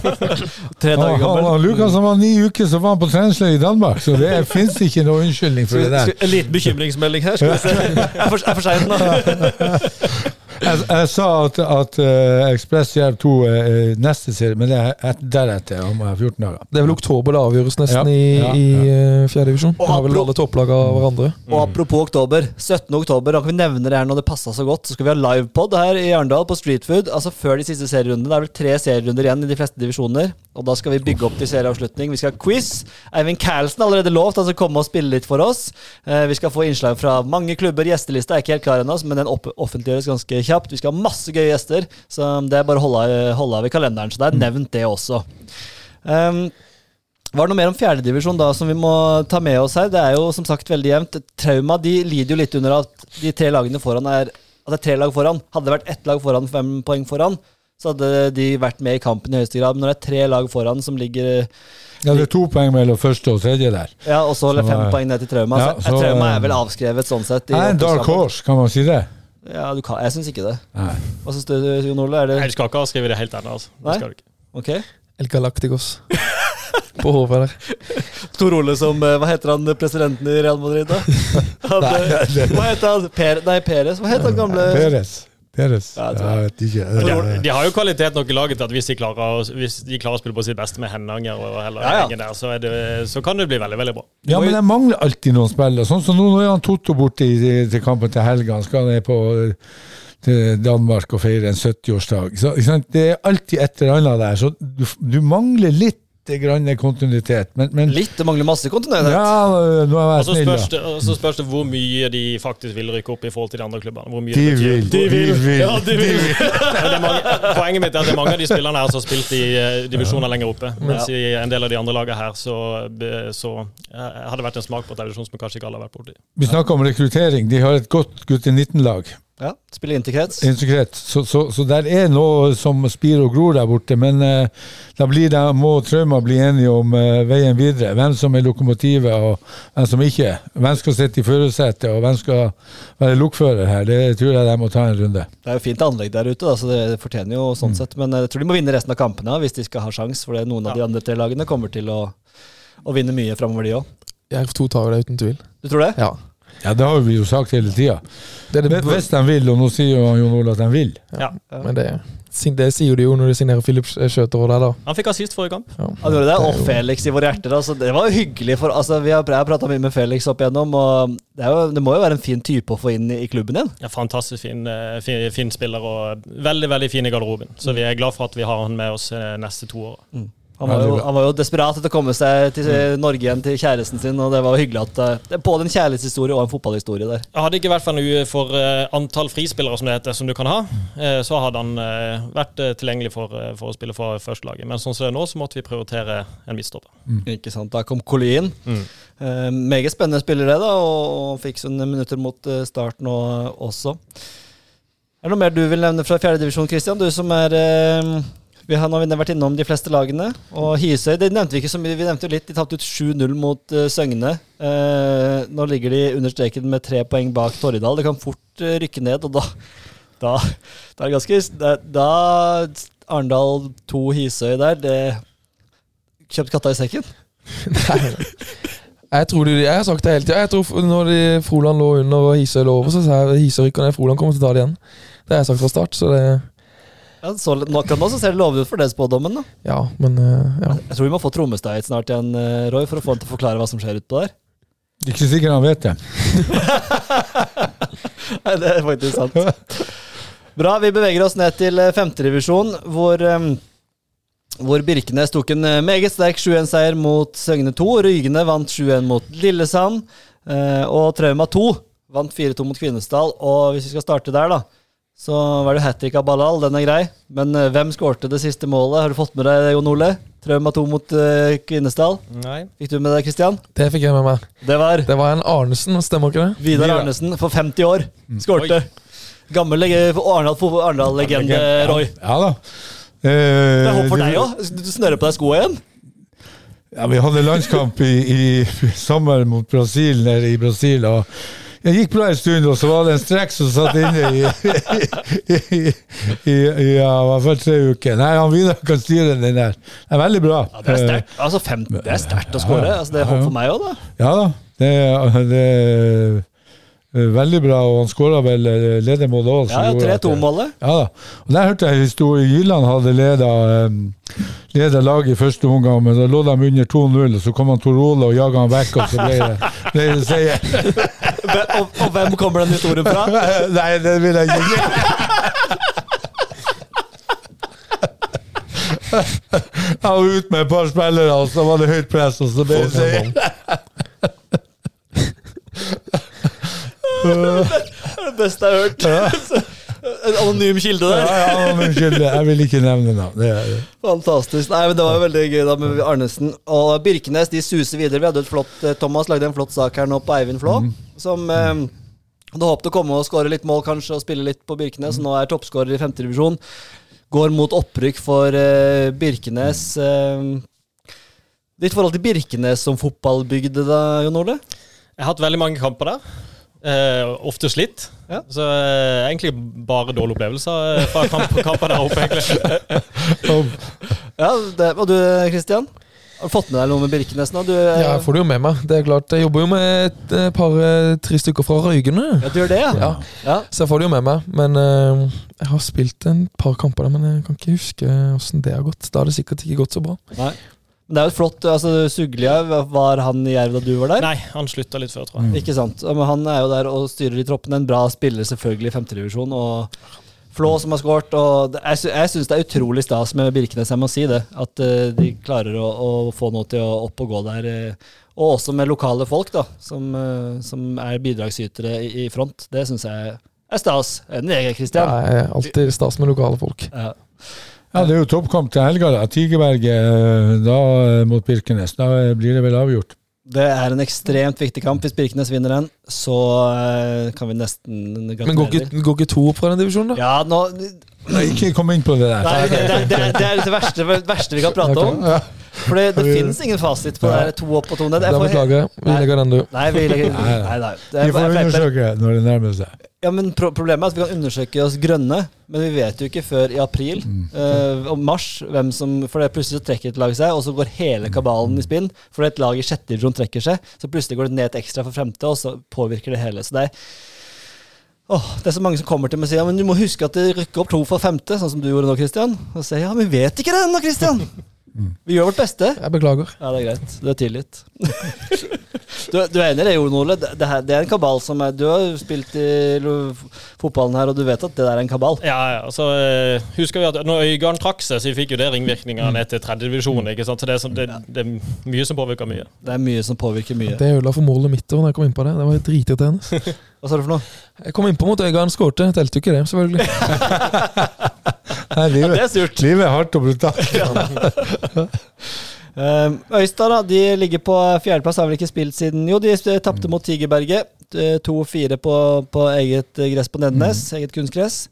F: [LAUGHS]
E: Tre dager gammel.
F: Lukas han var ni uker, så var han på treningsleir i Danmark. Så det fins ikke noe unnskyldning for det der.
E: En liten bekymringsmelding her. Skal vi se. Jeg er for, jeg er for sein nå. [LAUGHS]
F: Jeg, jeg sa at, at uh, Ekspress Jerv 2 er neste serie, men det er et, deretter om eh, 14 dager.
G: Det er vel oktober det avgjøres nesten
F: Ja,
G: i,
F: ja,
G: i fjerde divisjon.
E: Og
G: Har vel alle av hverandre.
E: Og apropos oktober. 17. oktober, da kan vi nevne det her når det passa så godt. Så skal vi ha livepod her i Arendal på Streetfood. Altså før de siste serierundene. Det er vel tre serierunder igjen i de fleste divisjoner. Og da skal vi bygge opp til serieavslutning. Vi skal ha quiz. Eivind Carlsen har allerede lovt skal komme og spille litt for oss. Eh, vi skal få innslag fra mange klubber. Gjestelista er ikke helt klar ennå, men den offentliggjøres ganske kjapt. Vi skal ha masse gøye gjester, så det er bare å holde, holde av i kalenderen. Så det er nevnt, det også. Um, var det noe mer om fjerdedivisjon da som vi må ta med oss her? Det er jo som sagt veldig jevnt. Trauma de lider jo litt under at de tre lagene foran er At det er tre lag foran. Hadde det vært ett lag foran, fem poeng foran, så hadde de vært med i kampen i høyeste grad. Men når det er tre lag foran som ligger
F: Ja, det er to poeng mellom første og tredje der.
E: Ja, og så
F: holder
E: fem
F: eh,
E: poeng ned til Trauma.
F: ja,
E: så,
F: så,
E: trauma er
F: eh,
E: vel avskrevet sånn sett. i
F: en dark horse, kan man si det?
E: Ja, du kan, jeg syns ikke det.
F: Nei.
E: Hva syns du, Jon Ole? Er
D: Nei, du skal ikke ha skrevet det helt ennå. Altså. Det
E: Nei?
D: skal du ikke.
E: ok?
G: El Galacticos. På hodet der. [LAUGHS]
E: Tor Ole som eh, Hva heter han presidenten i Real Madrid, da? [LAUGHS] Han, eh, hva heter han? Per, nei, Peres. Hva heter han gamle
F: Peres. Peres.
E: Ja, jeg
F: vet ikke.
D: De, de har jo kvalitet nok i laget til at hvis de klarer, hvis de klarer å spille på sitt beste med Hennanger og heller
E: Ja, ja.
D: der, så, er det, så kan det bli veldig, veldig bra.
F: Ja, men jeg mangler alltid noen spillere. Sånn som nå, nå er han Totto borte i, i, til kampen til helga. Han skal ned på til Danmark og feire en 70-årsdag. Så, ikke sant? Det er alltid et eller annet der. Så du, du mangler litt grann kontinuitet. Men, men
E: Litt, det mangler masse kontinuitet.
F: ja, nå
D: har
F: jeg
D: vært
F: snill, da.
D: og så spørs det hvor mye de faktisk vil rykke opp i forhold til de andre klubbene. Hvor mye
F: De vil. De vil.
D: Ja, de vil. Men [LAUGHS] det mange, poenget mitt er at det er mange av de spillerne her som har spilt i eh, divisjoner lenger oppe. Mens i en del av de andre lagene her så, så eh, har det vært en smak på televisjon som kanskje ikke alle har vært borti.
F: Vi snakker om rekruttering. De har et godt gutte 19-lag.
E: Ja, Spille interkrets.
F: Integret. Så, så, så der er noe som spirer og gror der borte. Men eh, da blir det, må Trauma bli enige om eh, veien videre. Hvem som er lokomotivet, og hvem som ikke. Hvem skal sitte i førersetet, og hvem skal være lokfører her. Det tror jeg de må ta en runde.
E: Det er jo fint anlegg der ute, da, så det fortjener jo sånn sett. Men jeg tror de må vinne resten av kampene hvis de skal ha sjans, for det er noen av de andre tre lagene kommer til å, å vinne mye framover, de òg.
G: 2 tar det uten tvil.
E: Du tror det?
G: Ja.
F: Ja, det har vi jo sagt hele tida.
G: Det er det,
F: Hvis de vil, og nå sier jo Jon Ole at de vil.
D: Ja.
G: men det, det sier de jo når de signerer Philips Skjøter og der, da.
D: Han fikk assist forrige kamp.
G: Ja.
E: Han det det, og Felix i våre hjerter. Altså, det var jo hyggelig. For, altså, vi har, prata mye med Felix opp igjennom, og det, er jo, det må jo være en fin type å få inn i, klubben igjen.
D: Ja, fantastisk fin, eh, fin, fin spiller og veldig veldig fin i garderoben. Så vi er glad for at vi har han med oss eh, neste to år.
E: Han var, jo, han var jo desperat etter å komme seg til Norge igjen til kjæresten sin, og det var jo hyggelig at eh, det er både en kjærlighetshistorie og en fotballhistorie der.
D: Hadde det ikke vært for noe for eh, antall frispillere som det heter, som du kan ha, eh, så hadde han vært tilgjengelig for, for å spille for førstelaget. Men sånn som det er nå, så måtte vi prioritere en midtstopper.
E: Ikke sant, Da kom Colin.
D: Mm.
E: Eh, meget spennende spiller, det, da, og, fikk sånne minutter mot start nå også. Er det noe mer du vil nevne fra fjerdedivisjon, Christian? Du som er eh, vi har nå vært innom de fleste lagene. Og Hisøy det nevnte vi ikke så mye. Vi nevnte jo litt. De tapte ut 7-0 mot uh, Søgne. Uh, nå ligger de under streken med tre poeng bak Torridal. Det kan fort uh, rykke ned, og da Da, da er det ganske Da, da Arendal 2 Hisøy der, det Kjøpt katta i sekken? [LAUGHS]
G: Nei. Jeg tror de, jeg har sagt det hele tida. Jeg tror når de, Froland lå under og Hisøy lå over, så sa jeg Hisøy rykker ned, Froland kommer til å ta det igjen. Det har jeg sagt fra start, så det
E: Ja, så, akkurat nå så ser det lovende ut for det spådommen. da
G: Ja, men eh, ja.
E: Jeg tror vi må få Trommestad snart igjen, eh, Roy, for å få han til å forklare hva som skjer utpå der.
F: Ikke sikkert han vet det. [LAUGHS]
E: Nei, det er faktisk sant. Bra, vi beveger oss ned til femterevisjon, femtedivisjon, hvor um, hvor Birkenes tok en eh, meget sterk 7-1-seier mot Søgne 2. Rygene vant 7-1 mot Lillesand. eh, og Trauma 2 vant 4-2 mot Kvinesdal. Og hvis vi skal starte der, da, så var det hat trick av Balal, Den er grei. Men uh, hvem skårte det siste målet? Har du fått med deg det, Jon Ole? Trauma 2 mot uh, Kvinesdal.
D: Nei.
E: Fikk du med deg, Kristian?
G: Det fikk jeg med meg.
E: Det var
G: Det var en Arnesen, stemmer ikke det?
E: Vidar. Arnesen for 50 år. Skårte. Gammel lege- Arendal- Arendal-legende, Roy.
F: Ja da. Uh,
E: Det er håp for deg òg. Du snører på deg skoa igjen.
F: Ja, vi hadde landskamp i, i [LAUGHS] sommer mot Brasil nede i Brasil. og det gikk bra en stund, og så var det en strekk som satt inne i, i, i, i, i ja, i hvert fall tre uker. Nei, han Vidar kan styre den der. Det er veldig bra.
E: Ja, det er sterkt altså, fem- det er sterkt å skåre. Altså, det er håp for meg òg, da.
F: Eh, Ja da. Det, det er eh, veldig bra, og han skåra vel eh, ledermålet òg.
E: Ja, ja, 3-2-målet.
F: Ja da. Og der hørte jeg historie. Jylland hadde leda leda laget i første omgang, men da lå de under 2-0, og så kom han Tor Ole og jaga han vekk, og så ble det, ble det seier.
E: Og, og hvem kommer den historien fra? [LAUGHS]
F: Nei, det vil jeg ikke. Jeg var ute med et par spillere, og så var det høyt press, og så ble det seier. [LAUGHS] [LAUGHS]
E: Det beste jeg har hørt. En anonym kilde
F: Ja,
E: der.
F: ja, ja, anonym kilde. jeg vil ikke nevne navn. Det det.
E: Fantastisk. Nei, men Det var jo veldig gøy da med Arnesen. Og Birkenes de suser videre. Vi hadde et flott, eh, Thomas lagde en flott sak her nå på Eivind Flå, som eh, hadde håpet å komme og skåre litt mål kanskje og spille litt på Birkenes. Nå er toppskårer i femtedivisjon. Går mot opprykk for eh, Birkenes. Mm. ditt forhold til Birkenes som fotballbygde, da, Jon Ole?
D: Jeg har hatt veldig mange kamper der. Eh, ofte slitt.
E: Ja.
D: Så eh, egentlig bare dårlige opplevelser eh, fra kamp, [LAUGHS] kamper der oppe, egentlig.
E: Ja, det, Og du, Kristian? Har du fått med deg noe med Birkenes nå? Du, eh,
G: Ja, jeg får det jo med meg. Det er klart, Jeg jobber jo med et eh, par, eh, tre stykker fra Røygene.
E: ja, du gjør det, ja?
G: Ja,
E: ja.
G: så jeg får det jo med meg. Men eh, jeg har spilt en par kamper der, men jeg kan ikke huske åssen det har gått. Da har det sikkert ikke gått så bra.
E: Nei. Men det er jo flott altså Suglia, var han i Jerv da du var der?
D: Nei, han slutta litt før, tror jeg.
E: Ikke sant. Men han er jo der og styrer i troppen. En bra spiller selvfølgelig i femtedivisjon. Og Flå som har skåret. Og jeg, jeg syns det er utrolig stas med Birkenes, jeg må si det. At eh, de klarer å, å få noe til å opp og gå der. eh, og også med lokale folk, da, som, eh, som er bidragsytere i, i front. Det syns jeg er stas. Enig, jeg,
G: Det er alltid stas med lokale folk.
E: Ja.
F: Ja, det er jo toppkamp til helga. da. Tigerberget eh, da eh, mot Birkenes. Da eh, blir det vel avgjort.
E: Det er en ekstremt viktig kamp. Hvis Birkenes vinner den, så kan vi nesten
G: Men går ikke, går ikke to opp fra den divisjonen, da?
E: Ja, nå
F: Nei, ikke kom inn på det der.
E: Nei, det, det, det, det er det verste, verste vi kan prate om. For det, det finnes ingen fasit på det her to opp og to ned.
G: Da
E: får-
G: beklager jeg. Vi legger den, du.
E: Nei, vi legger
F: Nei,
E: Nei, nei. Det
F: Vi
E: er,
F: får
E: jeg- jeg-
F: undersøke når det nærmer seg.
E: Ja, men pro Problemet er at vi kan undersøke oss grønne, men vi vet jo ikke før i april eh, og mars hvem som For det plutselig så trekker et lag seg, og så går hele kabalen i spinn. For et lag i sjette divisjon trekker seg, så plutselig går det ned et ekstra for femte, og så påvirker det hele. Så det er Oh, det er så mange som kommer til meg og sier ja, men du må huske at det rykker opp to for femte, sånn som du gjorde nå, Christian. Og sier ja, men vi vet ikke det ennå, Christian. [LAUGHS] Vi gjør vårt beste.
G: Jeg beklager.
E: Ja, det er greit. Det er tilgitt. [LAUGHS] Du, du er enig i det, Jon Ole? Det, det, her, det er en kabal som er Du har jo spilt i fotballen her, og du vet at det der er en kabal.
D: Ja, ja, altså, eh, husker vi at når Øygarden trakk seg, så fikk jo det ringvirkninger ned til tredje divisjon. ikke sant? Så det er, som, det, det er mye som påvirker mye.
E: Det er mye som påvirker mye.
G: Det ødela for målet mitt da jeg kom inn på det. Det var dritirriterende. [LAUGHS]
E: Hva sa du for noe?
G: Jeg kom innpå mot Øygarden, skårte. Telte jo ikke det, selvfølgelig. [LAUGHS]
F: Nei, livet,
E: Det er surt.
F: livet er hardt og brutalt. [LAUGHS]
E: Uh, Øystad da, de ligger på fjerdeplass, har vel ikke spilt siden Jo, de tapte mot Tigerberget. Eh, 2-4 på, på eget eh, gress på Nednes, eget kunstgress.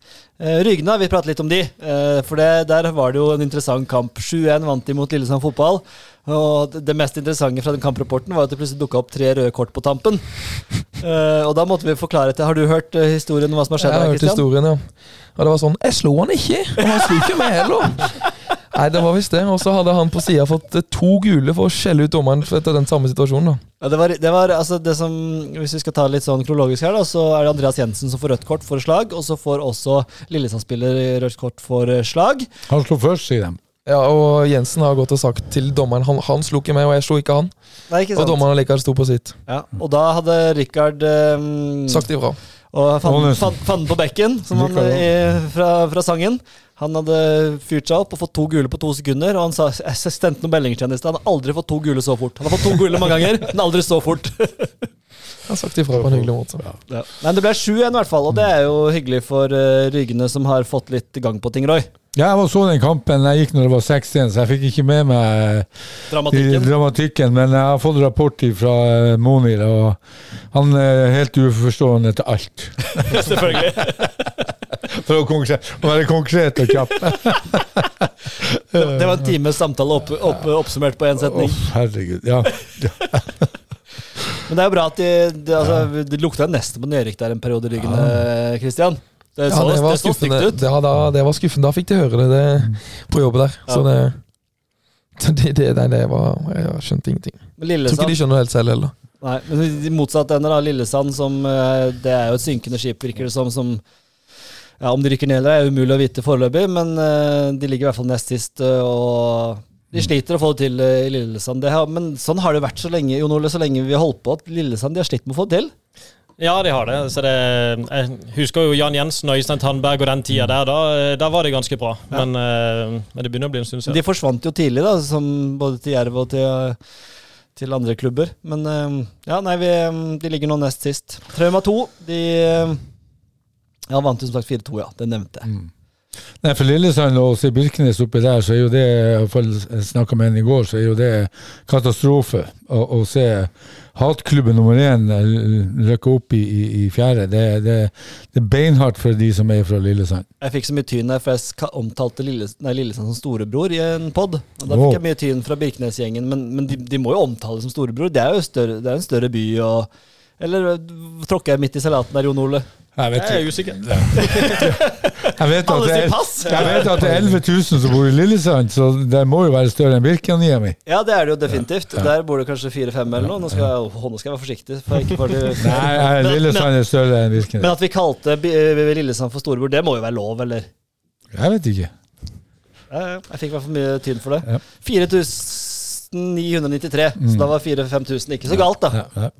E: Rygna, vi prater litt om de. eh, for det, der var det jo en interessant kamp. 7-1 vant de mot Lillesand fotball. Og det- mest interessante fra den kamprapporten var at det plutselig dukka opp tre røde kort på tampen. [LAUGHS] Eh, og da måtte vi forklare til Har du hørt eh, historien om hva som har skjedd?
G: Jeg
E: har
G: hørt historien, ja. Og det var sånn Jeg slo han ikke! Og han slo ikke meg heller! Nei, det var visst det. Og så hadde han på sida fått eh, to gule for å skjelle ut dommeren etter den samme situasjonen. da.
E: Ja, det var, det var altså det som Hvis vi skal ta det litt sånn kronologisk her, da, så er det Andreas Jensen som får rødt kort for slag, og så får også Lillesand-spiller rødt kort for eh, slag.
F: Han slo først, sier de.
G: Ja, og Jensen har gått og sagt til dommeren han, han slo ikke meg, og jeg slo ikke han.
E: Nei, ikke
G: Og dommeren likevel sto på sitt.
E: Ja, og da hadde Rikard um,
G: Sagt ifra.
E: Og fanden, fanden på bekken, som han eh, fra, fra sangen. Han hadde fyrt seg opp og fått to gule på to sekunder. Og han sa, henne i sted. Han har aldri fått to gule så fort. Han har fått to gule mange ganger, men aldri så fort. [LAUGHS]
G: Han har sagt ifra på en hyggelig måte.
E: Ja. Men det ble 7-1 i hvert fall, og det er jo hyggelig for uh, ryggene som har fått litt gang på ting, Roy.
F: Ja, jeg så den kampen. Jeg gikk når det var 6-1, så jeg fikk ikke med meg i
E: Dramatikken.
F: dramatikken. Men jeg har fått rapport fra Monir, og han er helt uforstående til alt. [LAUGHS]
E: Selvfølgelig. [LAUGHS]
F: For å, være konkret og kjapp. [LAUGHS]
E: Det var en times samtale opp, opp, oppsummert på én
F: Å,
E: Oh,
F: herregud. Ja.
E: Men det er jo bra at de, de, altså, det lukta nesten på nedrykk der en periode, Rygene, Kristian.
G: Ja,
E: så,
G: ja,
E: det
G: var
E: så stygt ut.
G: Ja, da, det var skuffende. Da fikk de høre det, det på jobbet der. Så det, det, det, det, det var Jeg skjønte ingenting. Jeg tror ikke de skjønner det helt selv heller.
E: nei, men i motsatt ende, da. Lillesand, som eh, Det er jo et synkende skip, virker det som. som ja, Om de rykker ned eller er umulig å vite foreløpig, men eh, de ligger i hvert fall nest sist. eh, og de sliter å få det til i Lillesand. Det har, men sånn har det vært så lenge Jon Ole, så lenge vi har holdt på. at Lillesand de har slitt med å få det til.
D: Ja, de har det. Så det jeg husker jo Jan Jensen og Øystein Tandberg og den tida der. Da, da var det ganske bra. Men, eh, men det begynner å bli en stund siden.
E: De forsvant jo tidlig, da, som både til Jerv og til, til andre klubber. Men eh, ja, nei, vi, de ligger nå nest sist. Trauma 2, de eh, ja, vant jo som sagt 4-2, ja. Det nevnte jeg.
F: Nei, For Lillesand og se Birkenes oppi der, så er jo det i Jeg snakka med henne i går, så er jo det katastrofe. Å, å se hatklubben nummer én rykke opp i, i, i fjerde. Det, det, det er beinhardt for de som er fra Lillesand.
E: Jeg fikk så mye tyn der, for jeg omtalte Lille, nei, Lillesand som storebror i en pod. Da fikk jeg mye tyn fra Birkenes-gjengen, men, men de, de må jo omtale som storebror. Det er jo større, det er en større by og Eller øh, tråkker jeg midt i salaten der, Jon Ole?
F: Jeg vet,
D: Jeg er usikker.
F: jeg vet, at, det er, jeg vet at det er 11 000 som bor i Lillesand, så det må jo være større enn Birkeniemi.
E: Ja, det er det jo definitivt. Der bor det kanskje fire-fem eller noe. Nå skal, jeg, å, nå skal jeg være forsiktig. For jeg [LAUGHS]
F: Nei, Lillesand er større enn
E: Men at vi kalte eh, Lillesand for storebror, det må jo være lov, eller?
F: Jeg vet ikke.
E: Jeg fikk i hvert fall mye tyn for det. 4993, så da var 4000-5000 ikke så galt, da.
F: Ja.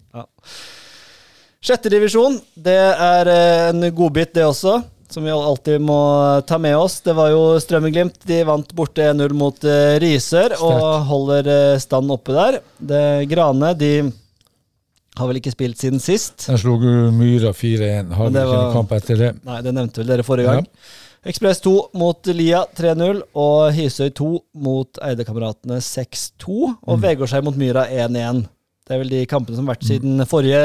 E: Sjette divisjon, det er eh, en godbit, det også. Som vi alltid må ta med oss. Det var jo Strømmen-Glimt. De vant borte 1-0 mot eh, Risør og holder eh, stand oppe der. Det, Grane de har vel ikke spilt siden sist.
F: Der slo Myra 4-1. Har ikke noen kamp etter det?
E: Nei, det nevnte vel dere forrige gang. Ekspress 2 mot Lia 3-0, og Hisøy 2 mot Eidekameratene 6-2. Og Vegårshei mot Myra 1-1. Det er vel de kampene som har vært siden forrige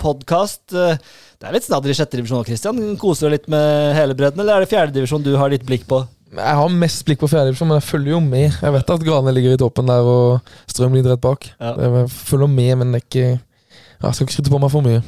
E: podkast. Det er litt snadder i sjette divisjon òg, Christian. Koser du deg litt med hele bredden, eller er det fjerde divisjon du har ditt blikk på?
G: Jeg har mest blikk på fjerdedivisjon, men jeg følger jo med. Jeg vet at Grane ligger i toppen der, og Strøm ligger rett bak.
E: Ja.
G: Jeg følger med, men det er ikke Jeg skal ikke skryte på meg for mye.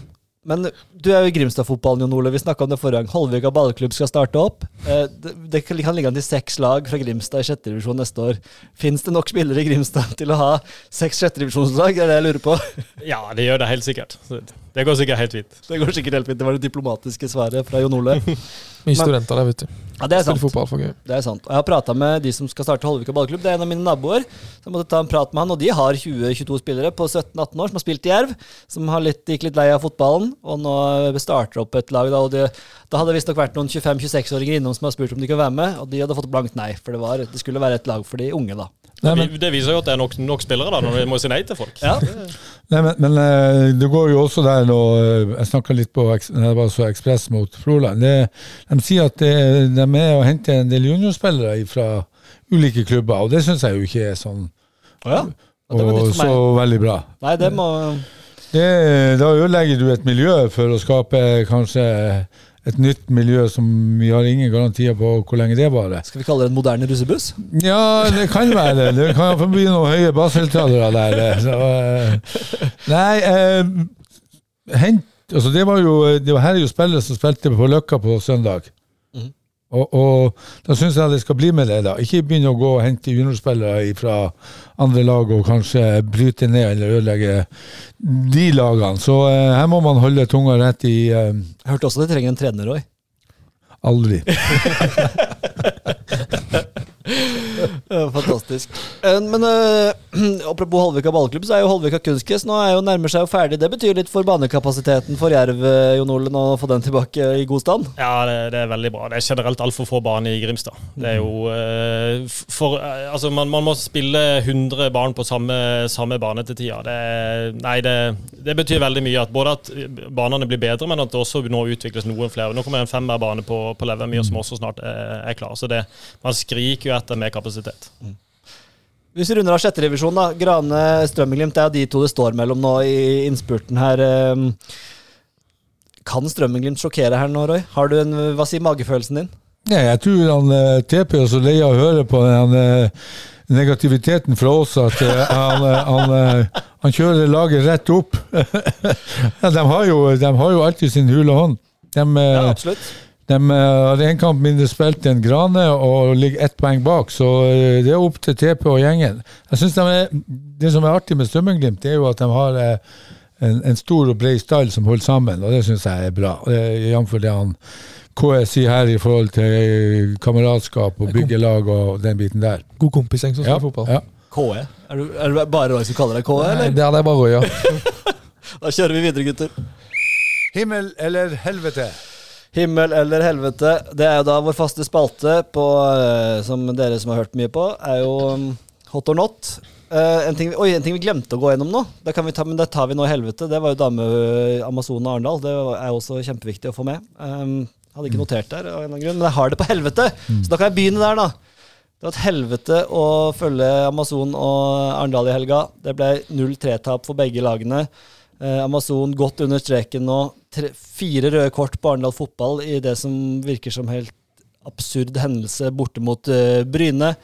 E: Men du er jo i Grimstad-fotballen, Jon Ole. Vi snakka om det forrige gang. Holvika ballklubb skal starte opp. Eh, Det, kan ligge an til seks lag fra Grimstad i sjette divisjon neste år. Fins det nok spillere i Grimstad til å ha seks sjettedivisjonslag? Det er det jeg lurer på.
D: Ja, det gjør det helt sikkert. Det går sikkert helt fint.
E: Det går sikkert helt fint. Det var det diplomatiske svaret fra Jon Ole. [LAUGHS]
G: Mye studenter der, vet du.
E: Ja, det er sant.
G: fotball.
E: Det er sant. Og jeg har prata med de som skal starte Holvika ballklubb. Det er en av mine naboer. Så jeg måtte ta en prat med han, og de har 20-22 spillere på 17-18 år som har spilt i Jerv. Som har litt, gikk litt lei av fotballen, og nå starter opp et lag. Da, og de, da hadde det visstnok vært noen 25-26-åringer innom som har spurt om de kunne være med, og de hadde fått blankt nei. For det, var, det skulle være et lag for de unge, da.
F: Nei, men,
D: Det viser jo at det er nok, nok spillere da, når vi må si nei til folk.
E: Ja.
F: nei, men, men eh, det går jo også der nå eh, Jeg snakka litt på når jeg var så Ekspress mot Froland. Det, de sier at det, de er med å hente en del juniorspillere fra ulike klubber, og det syns jeg jo ikke er sånn
E: ja. Ja,
F: og så veldig bra.
E: Nei, det må
F: Det, da ødelegger du et miljø for å skape kanskje et nytt miljø som vi har ingen garantier på hvor lenge det varer.
E: Skal vi kalle det en moderne russebuss?
F: Ja, det kan være det. Det kan bli noen høye basshøyttalere der. Så, eh, nei, eh, hent altså det var jo Det var her er jo spillere som spilte på Løkka på søndag. Og, og da syns jeg det skal bli med det. da. Ikke begynne å gå og hente juniorspillere fra andre lag og kanskje bryte ned eller ødelegge de lagene. Så eh, her må man holde tunga rett i eh,
E: Jeg hørte også de trenger en trener, òg.
F: aldri. [LAUGHS] [LAUGHS]
E: Ja, Fantastisk. Eh, Men uh, [CLEARS THROAT] apropos Holvika ballklubb, så er jo Holvika kunstgress nå er jo nærmer seg jo ferdig. Det betyr litt for banekapasiteten for Jerv, eh, Jon Olen, å få den tilbake i god stand?
D: Ja, det, det er veldig bra. Det er generelt altfor få barn i Grimstad. Det er jo uh, for uh, Altså, man, man må spille 100 barn på samme, samme bane til tida. Det, nei, det, det betyr veldig mye. At både at banene blir bedre, men at det også nå utvikles noen flere. Nå kommer det en femmerbane på, på Levermyr som også snart er, er klar. Så det, man skriker jo etter mer kapasitet.
E: Hvis vi runder av sjetterevisjonen, da. Grane Strømmeglimt, det er de to det står mellom nå i innspurten her. eh. Kan Strømmeglimt sjokkere her nå, Roy? Har du en, Hva sier magefølelsen din?
F: Nei, jeg tror han eh, TP er så lei av å høre på den eh, negativiteten fra oss at eh, han, han, han kjører laget rett opp. [LAUGHS] de, har jo, de har jo alltid sin hule hånd. De,
E: Ja, absolutt.
F: De eh, har én kamp mindre spilt enn Grane og ligger ett poeng bak, så eh, det er opp til TP og gjengen. Jeg synes de er, Det som er artig med Strømmenglimt, er jo at de har eh, en, en stor og bred stall som holder sammen, og det syns jeg er bra. Eh, Jf. det han KS sier her i forhold til eh, kameratskap og byggelag og den biten der.
G: God kompisgjeng som spiller
F: Ja,
G: fotball.
F: ja.
E: KE? Er, du, er det bare Roy som kaller deg KE,
G: Nei,
E: eller?
G: Det er det bare Roy, ja. [LAUGHS]
E: Da kjører vi videre, gutter.
F: Himmel eller helvete?
E: Himmel eller helvete. Det er jo da vår faste spalte på, eh, som dere som har hørt mye på, er jo um, hot or not. Uh, en, ting, oi, en ting vi glemte å gå gjennom nå, det kan vi ta, men det tar vi nå i helvete. Det var jo dame Amazon og Arendal. Det er også kjempeviktig å få med. Um, hadde ikke notert der, av en eller annen grunn, men jeg har det på helvete. Så da kan jeg begynne der, da. Det var et helvete å følge Amazon og Arendal i helga. Det ble 0-3-tap for begge lagene. Eh, Amazon godt under streken nå. Tre, fire røde kort på Arendal fotball i det som virker som helt absurd hendelse borte mot uh, Bryne.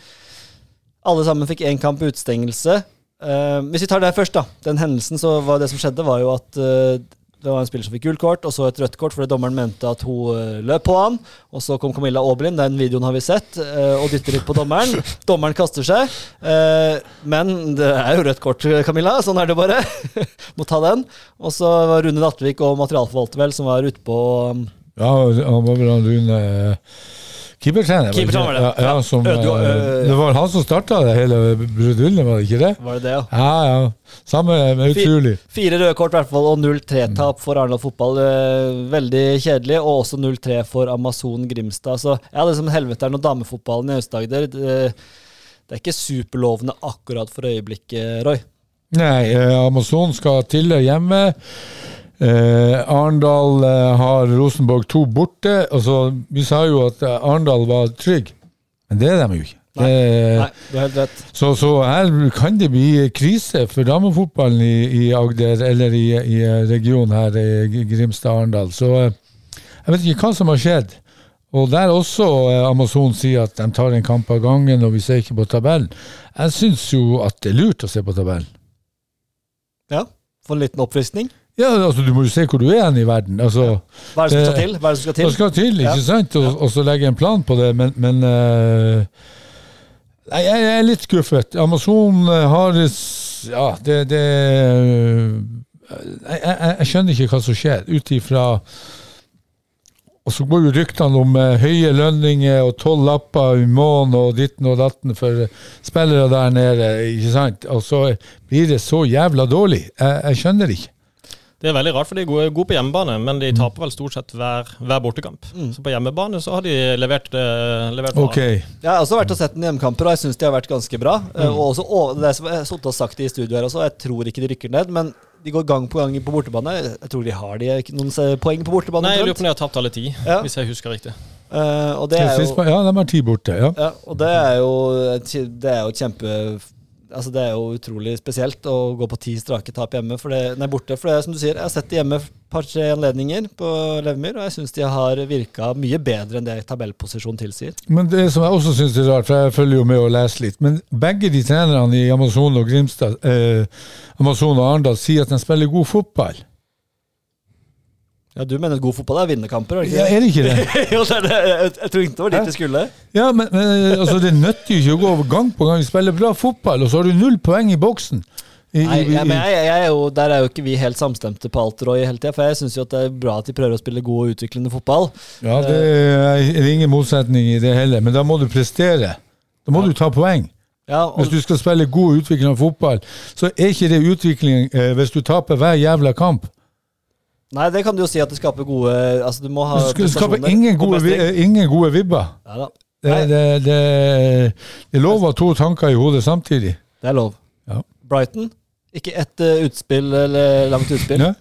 E: Alle sammen fikk én kamp utestengelse. Uh, hvis vi tar det først, da. Den hendelsen, så var det som skjedde, var jo at eh, det var en spiller som fikk gult kort, og så et rødt kort fordi dommeren mente at hun eh, løp på han. Og så kom Camilla Aabelin, den videoen har vi sett, eh, og dytter litt på dommeren. [LAUGHS] Dommeren kaster seg. eh, men det er jo rødt kort, Camilla. Sånn er det bare. [LAUGHS] Må ta den. Og så var Rune Natvik og materialforvalter vel som var ute på um,
F: Ja, han var vel han Rune Keepertrener, var det
E: Keepertrener var det.
F: Ja, ja,
E: Ja.
F: som,
E: Øde-
F: eh,
E: ø-
F: det var han som starta det hele bruduljen, var det ikke det?
E: Var det det, ja?
F: Ja, ja. Samme, men utrolig.
E: Fire røde kort i hvert fall, og 0-3-tap for Arendal fotball. Eh, Veldig kjedelig. Og også 0-3 for Amazon Grimstad. Så ja, det er som helveteren og damefotballen i Aust-Agder. Det, det er ikke superlovende akkurat for øyeblikket, Roy.
F: Nei, eh, Amazon skal til hjemme. Eh, Arendal eh, har Rosenborg 2 borte. Altså, vi sa jo at eh, Arendal var trygg, men det er de jo ikke.
E: Nei.
F: Det-
E: Nei, du har helt rett.
F: Så, så her kan det bli krise for damefotballen i, i Agder, eller i, i regionen her, i Grimstad-Arendal. Så eh, jeg vet ikke hva som har skjedd. Og der også eh, Amazon sier at de tar en kamp av gangen, og vi ser ikke på tabellen. Jeg syns jo at det er lurt å se på tabellen.
E: Ja, Få en liten oppfriskning.
F: Ja, altså Du må jo se hvor du er i verden. Altså,
E: Hva er det som skal til? Hva er det som skal
F: Det
E: til?
F: skal til, ikke
E: Ja.
F: sant? Og, og så legge en plan på det, men, men uh, jeg, jeg er litt skuffet. Amazon eh, har Ja, det, det jeg, jeg, jeg skjønner ikke hva som skjer, ut ifra Og så går jo ryktene om eh, høye lønninger og tolv lapper i måneden og ditten og datten for eh, spillere der nede, ikke sant? Og så blir det så jævla dårlig. Jeg, jeg skjønner ikke.
D: Det er veldig rart, for de er gode, gode på hjemmebane, men de taper vel stort sett hver, hver bortekamp. Så på hjemmebane så har de levert, eh, levert bra.
F: Ok.
E: Jeg har også vært og sett den i hjemmekamper, og jeg syns de har vært ganske bra. Mm. Og også, og det som jeg har sagt i studio her også, jeg tror ikke de rykker ned, men de går gang på gang på bortebane. Jeg tror de har de noen poeng på bortebane.
D: Nei, jeg lurer på om de har tapt alle ti,
E: Ja.
D: hvis jeg husker riktig.
E: Uh, og det er jo
F: Ja, de har ti borte. ja.
E: Ja, og det er jo et Det er jo kjempe Altså Det er jo utrolig spesielt å gå på ti strake tap hjemme for det, nei, borte. For det er som du sier, jeg har sett det hjemme par-tre anledninger på Levemyr, og jeg syns de har virka mye bedre enn det tabellposisjonen tilsier.
F: Men det som jeg også syns er rart, for jeg følger jo med og leser litt, men begge de trenerne i Amazon og Grimstad, eh, Amazon og Arendal sier at de spiller god fotball.
E: Ja, Du mener at god fotball er vinnerkamper? er det
F: Ja, er det ikke det?
E: det? [LAUGHS] jo, det, er det jeg, jeg tror ikke det var dit vi skulle.
F: Ja, men, men altså, det nytter jo ikke å gå over gang på gang. Spille bra fotball, og så har du null poeng i boksen. I,
E: Nei,
F: i,
E: jeg, men jeg, jeg er jo, Der er jo ikke vi helt samstemte på alt Roy hele tida. For jeg syns jo at det er bra at de prøver å spille god og utviklende fotball.
F: ja, det er ingen motsetning i det heller, men da må du prestere. Da må du ta poeng.
E: Ja, og,
F: Hvis du skal spille god utviklende fotball, så er ikke det utvikling eh, hvis du taper hver jævla kamp.
E: Nei, det kan du jo si at det skaper gode Altså Du må ha
F: Du skal skape ingen gode, ingen gode vibber.
E: Ja, da.
F: Det, det, det, det er lov å ha to tanker i hodet samtidig.
E: Det er lov.
F: Ja.
E: Brighton, ikke ett eh, utspill eller langt utspill.
F: Ne?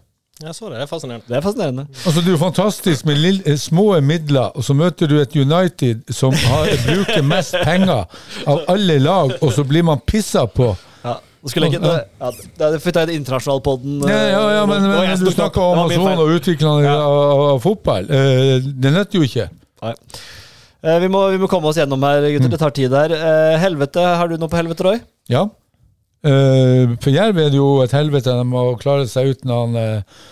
D: Jeg så det, det er fascinerende.
E: Det er fascinerende.
F: Altså, det er jo fantastisk med lill, eh, små midler, og så møter du et United som har, bruker mest penger av alle lag, og så blir man pissa på.
E: Ja. Skulle jeg ikke,
F: Ja.
E: ja, det er- jeg et internasjonalpodden
F: Ja, ja, ja, men, men du snakker om Amazon og utviklingen av, av, fotball. Eh, det nytter jo ikke.
E: Nei. vi, må, vi må komme oss gjennom her, gutter. Det tar tid her. Eh, helvete, har du noe på helvete, Roy?
F: Ja. Eh, for Jerv er det jo et helvete. De må klare seg uten han uh,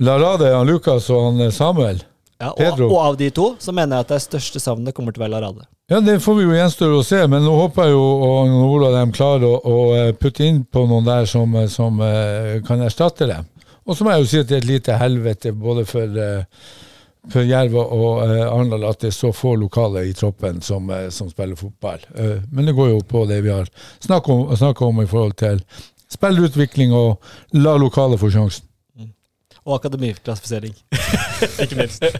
F: Larade, han Lukas og han eh, Samuel.
E: Ja, og, og av de to så mener jeg at det største savnet kommer til å være Larade.
F: Ja, det får vi jo gjenstå å se, men nå håper jeg jo og Ola dem klarer å, å eh, putte inn på noen der som, eh, som eh, kan erstatte dem. Og så må jeg jo si at det er et lite helvete både for, for Jerv og Arendal at det er så få lokale i troppen som, som spiller fotball. Men det går jo på det vi har snakket om, om i forhold til spillerutvikling og la lokale få sjansen.
E: Og akademiklassifisering. [LAUGHS]
D: Ikke minst. [LAUGHS]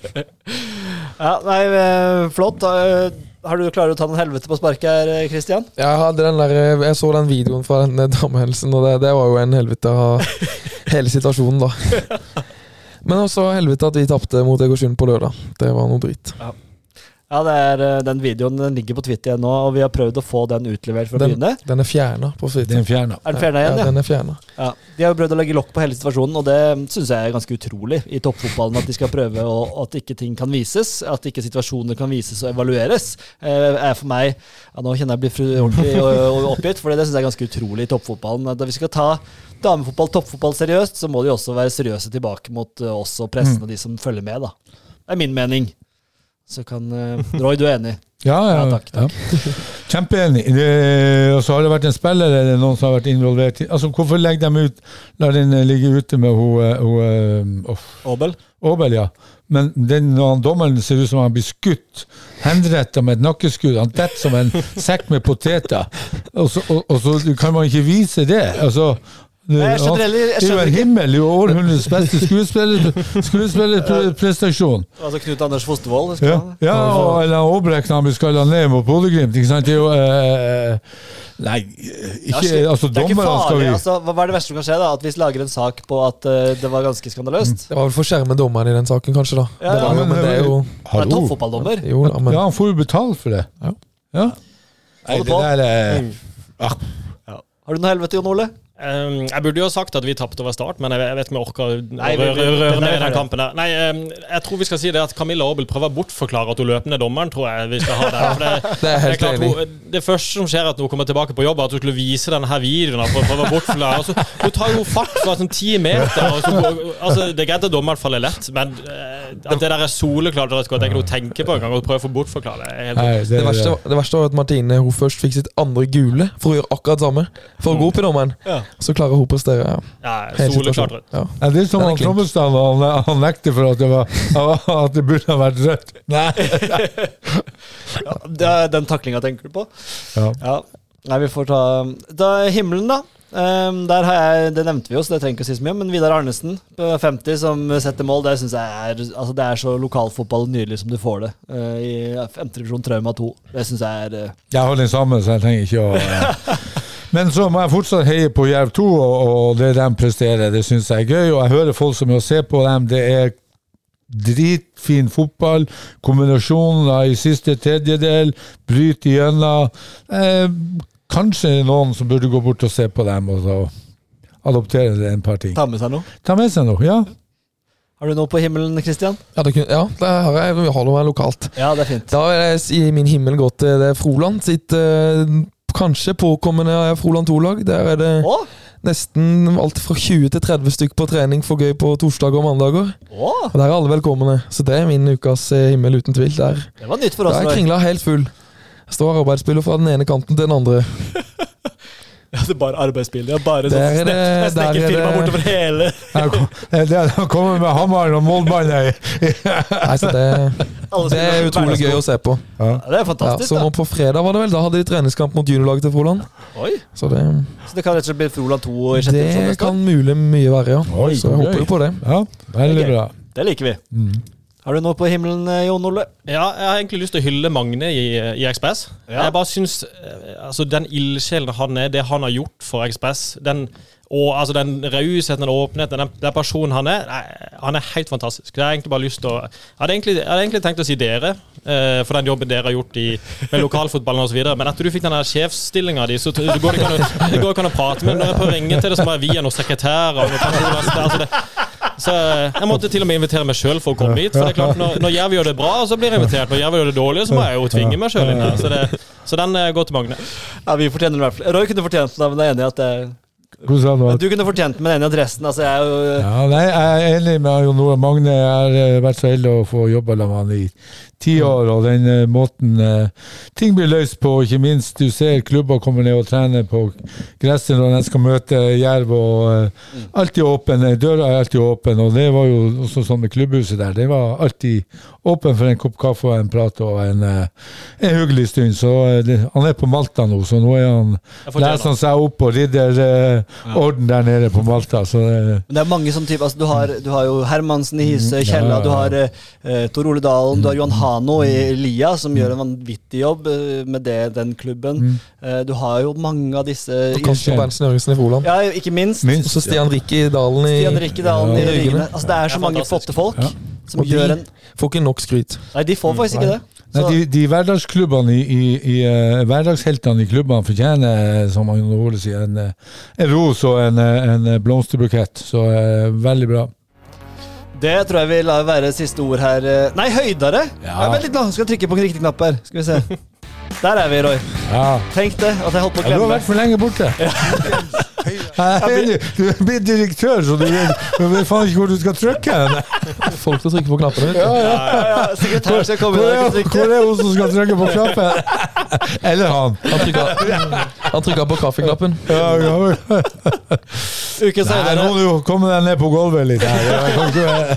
E: Ja, nei, eh, flott. Eh, Har du klarer å ta noen helvete på sparket her, eh, Christian?
G: Jeg, hadde den der, jeg så den videoen fra den damehelsen, og det, det var jo en helvete av hele situasjonen, da. [LAUGHS] Men også helvete at vi tapte mot Egersund på lørdag. Det var noe dritt.
E: Ja, det er, eh, Den videoen den ligger på Twitter igjen nå, og vi har prøvd å få den utlevert fra
G: Den,
E: begynne
G: den er fjerna på Twitter.
F: Den fjerna.
E: Er den fjerna igjen,
G: ja?
E: ja?
G: Den er fjernet.
E: ja? De har jo prøvd å legge lokk på hele situasjonen, og det syns jeg er ganske utrolig i toppfotballen. At de skal prøve å, at ikke ting kan vises, at ikke situasjoner kan vises og evalueres. Eh, er for meg ja, Nå kjenner jeg blir ordentlig oppgitt, for det syns jeg er ganske utrolig i toppfotballen. At vi skal ta damefotball, toppfotball seriøst, så må de også være seriøse tilbake mot eh, oss og pressen og de som følger med, da. Det er min mening. Så kan eh, Roy, du er enig? [LAUGHS]
F: Ja, ja,
E: Ja, takk, takk.
F: ja. Kjempeenig. Og så har det vært en spiller eller noen som har vært involvert i Altså, Hvorfor legger de ut La den eh, ligge ute med hun, hun eh,
E: Aabel?
F: Aabel, ja. Men den, når han, dommeren ser ut som han blir skutt, henretta med et nakkeskudd, han detter som en sekk med poteter, og så, og, og så kan man ikke vise det. Altså, det,
E: Nei, jeg skjønner
F: det er jo himmel, er århundrets beste skuespiller, skuespillerprestasjon.
E: Altså Knut Anders Fostervoll?
F: Ja, ja og, eller Aabrekk når han blir skalla ned mot Bodø-Glimt. ikke sant? Det er jo eh, Nei, ikke
E: ja,
F: Altså,
E: det er ikke farlig.
F: vi
E: Altså, hva er det verste som kan skje? da? At vi lager en sak på at uh, det var ganske skandaløst?
G: Det var vel for skjermen dommeren i den saken, kanskje. da
E: Ja,
G: det var,
F: ja, men-
G: Men det er jo
E: Han er toppfotballdommer.
G: Jo men
F: Ja, han får jo betalt for det.
G: Ja.
F: ja. Nei, det der er
E: Har du noe helvete, Jon Ole?
D: Um, jeg burde jo ha sagt at vi tapte over start, men jeg vet, jeg vet ikke om jeg orker å røre, ned i den kampen der. Nei, um, jeg tror vi skal si det at Camilla Aabel prøver å bortforklare at hun løper ned dommeren, tror jeg vi skal ha der. For [LAUGHS] det,
G: det er helt
D: klart hun, det første som skjer, er at hun kommer tilbake på jobb, er at hun skulle vise denne her videoen. For å prøve å bortforklare. Altså, hun tar jo fart fra sånn ti meter. Og så, altså, det er greit at dommeren faller lett, men eh, at det der er soleklart det er ikke noe å tenke på engang. Prøve å få bortforklare. det er helt
F: Nei, det,
G: Det verste, det verste var at Martine hun først fikk sitt andre gule for å gjøre akkurat samme. For å gå opp i dommeren.
E: Ja.
G: Så klarer hun å prestere. Ja.
D: Soleklart rødt.
G: Ja.
F: Ja, det er som han. Trommestad, han, han nekter for at det, var, at det burde ha vært rødt. Nei. [LAUGHS]
E: Ja, det er den taklinga tenker du på?
F: Ja.
E: Ja. Nei, vi får ta Da himmelen, da. Um, der har jeg, Det nevnte vi jo, så det trenger ikke å si så mye. Men Vidar Arnesen på 50 som setter mål, det syns jeg er Altså det er så lokalfotball nydelig som du får det. Uh, I femtedivisjon Trauma 2. Det syns jeg er uh,
F: Jeg har den samme, så jeg trenger ikke å eh. [LAUGHS] Men så må jeg fortsatt heie på Jerv 2, og, og det de presterer, det syns jeg er gøy. Og jeg hører folk som er og ser på dem. Det er dritfin fotball. Kombinasjoner i siste tredjedel. Bryte igjennom. Eh, kanskje noen som burde gå bort og se på dem og så adoptere en par ting.
E: Ta med seg noe.
F: Ta med seg noe, ja.
E: Har du noe på himmelen, Kristian?
G: Ja, det, ja, det har jeg. Vi holder meg lokalt.
E: Ja, det er fint.
G: Da vil jeg i min himmel gå til det Froland sitt eh, kanskje påkommende Froland 2-lag. Der er det
E: Åh?
G: nesten alt fra 20 til 30 stykk på trening for gøy på torsdager og mandager.
E: Åh?
G: Og Der er alle velkomne. Så det er min ukas eh, himmel, uten tvil. Der,
E: Det var nytt for oss.
G: der er kringla helt full. Jeg står arbeidsspiller fra den ene kanten til den andre.
E: Ja, det er bare arbeidsbil. Det er bare sånn
G: er
E: snekkerfirma bortover hele
F: Han kommer med hammeren og målbåndet. [LAUGHS]
G: Det, det er utrolig gøy å se på.
F: Ja.
E: Ja, det er
G: Ja,
E: fantastisk,
G: så nå på fredag var det vel, da hadde de treningskamp mot juniorlaget til Froland.
E: Oi,
G: Så det,
E: Så det kan rett og slett bli Froland 2 i sjette divisjon
G: det kan mulig mye være, ja.
F: Oi,
G: Så jeg håper jo på det.
F: Ja, veldig
E: er
F: bra.
E: Det liker vi.
F: Mm.
E: Har du noe på himmelen, eh, Jon Ole?
D: Ja, jeg har egentlig lyst til å hylle Magne i, i Ekspress.
E: Ja.
D: Jeg bare syns eh, altså, Den ildsjelen han er, det han har gjort for Ekspress, den, og altså, den rausheten, den åpenheten, den, den personen han er, nei, han er helt fantastisk. Jeg egentlig bare lyst til å Jeg hadde egentlig, jeg hadde egentlig tenkt å si dere, eh, for den jobben dere har gjort i, med lokalfotballen osv., men etter du fikk den sjefsstillinga di, så det går det ikke an å- prate med Når jeg prøver å ringe til det, så må jeg via noen sekretærer og noen [LAUGHS] personer. Altså, det, så eh, jeg måtte til og med invitere meg sjøl for å komme hit. For det er klart, når, når Jerv gjør det bra, så blir jeg invitert. Når Jerv gjør det dårlig, så må jeg jo tvinge meg sjøl inn her. Så, det, så den eh, går til Magne.
E: Ja, vi fortjener den i hvert fall. Roy kunne fortjent den, men jeg er enig i at det
F: du
E: Men Du kunne fortjent den, men enig i at resten Altså, jeg er jo
F: ja, nei, Jeg er enig med Jon Magne. Jeg har eh, vært så heldig å få jobba med han i ti år, og den eh, måten eh, ting blir løst på, ikke minst du ser klubber kommer ned og trener på gresset når de skal møte Jerv, og eh, alltid åpen. eh, Døra er alltid åpen, og det var jo også sånn med klubbhuset der. Det var alltid åpen for en kopp kaffe og en prat og en, eh, en hyggelig stund. Så det, han er på Malta nå, så nå er han leser han seg opp på ridderorden der nede på Malta. Så det,
E: Men det er mange som typer altså, du, har, du har jo Hermansen i Hisøy,
F: Mm, ja,
E: Kjella,
F: ja,
E: du har uh, Tor Ole Dalen, du har Johan Hano i Lia, som gjør en vanvittig jobb eh, med det, den klubben.
F: Mm.
E: Eh, du har jo mange av disse
G: Og Kasper Berntsen Jørgensen i Froland.
E: Ja, ikke minst.
F: minst.
G: Og så Stian Rikke i Dalen i
E: Stian Rikkedalen
F: Ja.
E: i
G: Rygene.
E: Altså, det er så mange flotte folk
F: Ja.
E: som
G: Og
E: gjør en
G: Får ikke nok skryt.
E: Nei, de får faktisk ikke det.
F: Nei, de, de hverdagsklubbene i, i, i uh, hverdagsheltene i klubbene fortjener, som Jon Ole sier, en, en ros og en, en blomsterbukett. Så uh, veldig bra.
E: Det tror jeg vi lar være siste ord her. Nei, høydere!
F: Ja.
E: Vent litt, nå. Skal jeg trykke på en riktig knapp her. Skal vi se. Der er vi, Roy.
F: Ja.
E: Tenk det, at jeg holdt på å
F: Ja, du har vært for lenge borte. Ja. enig. Du er blitt direktør, så du vet, du vet faen ikke hvor du skal trykke.
G: Folk skal trykke på knappene.
F: Ja, ja.
E: Ja, Sekretæren sekretær skal komme
F: Hvor hvor er hun som skal trykke på knappen? Eller han.
G: Han trykka, han trykka på kaffeknappen.
F: Ja, ja.
E: Ukens
F: Nei, nå må du komme deg ned på gulvet litt her.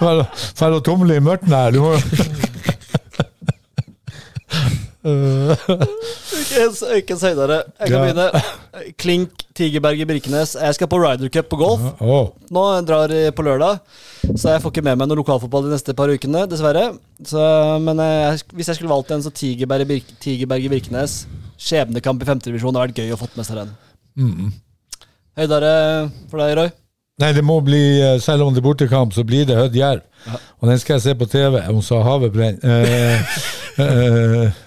F: Være og tumle i mørket her. Du må
E: Uke senere. Jeg kan begynne. Klink Tigerberg i Birkenes. Jeg skal på Ryder Cup på golf. Nå drar jeg på lørdag, så jeg får ikke med meg noe lokalfotball de neste par ukene, dessverre. Så, men jeg, hvis jeg skulle valgt en, så Tigerberg i, Bir Tigerberg i Birkenes. Skjebnekamp i femtedivisjon. Det har vært gøy å få med seg den.
F: mm.
E: Høydere for deg, Roy?
F: Nei, det må bli, eh, selv om det er bortekamp, så blir det Hødd Jerv. Og den skal jeg se på TV. Hun sa havet brenner. Eh, [LAUGHS] eh,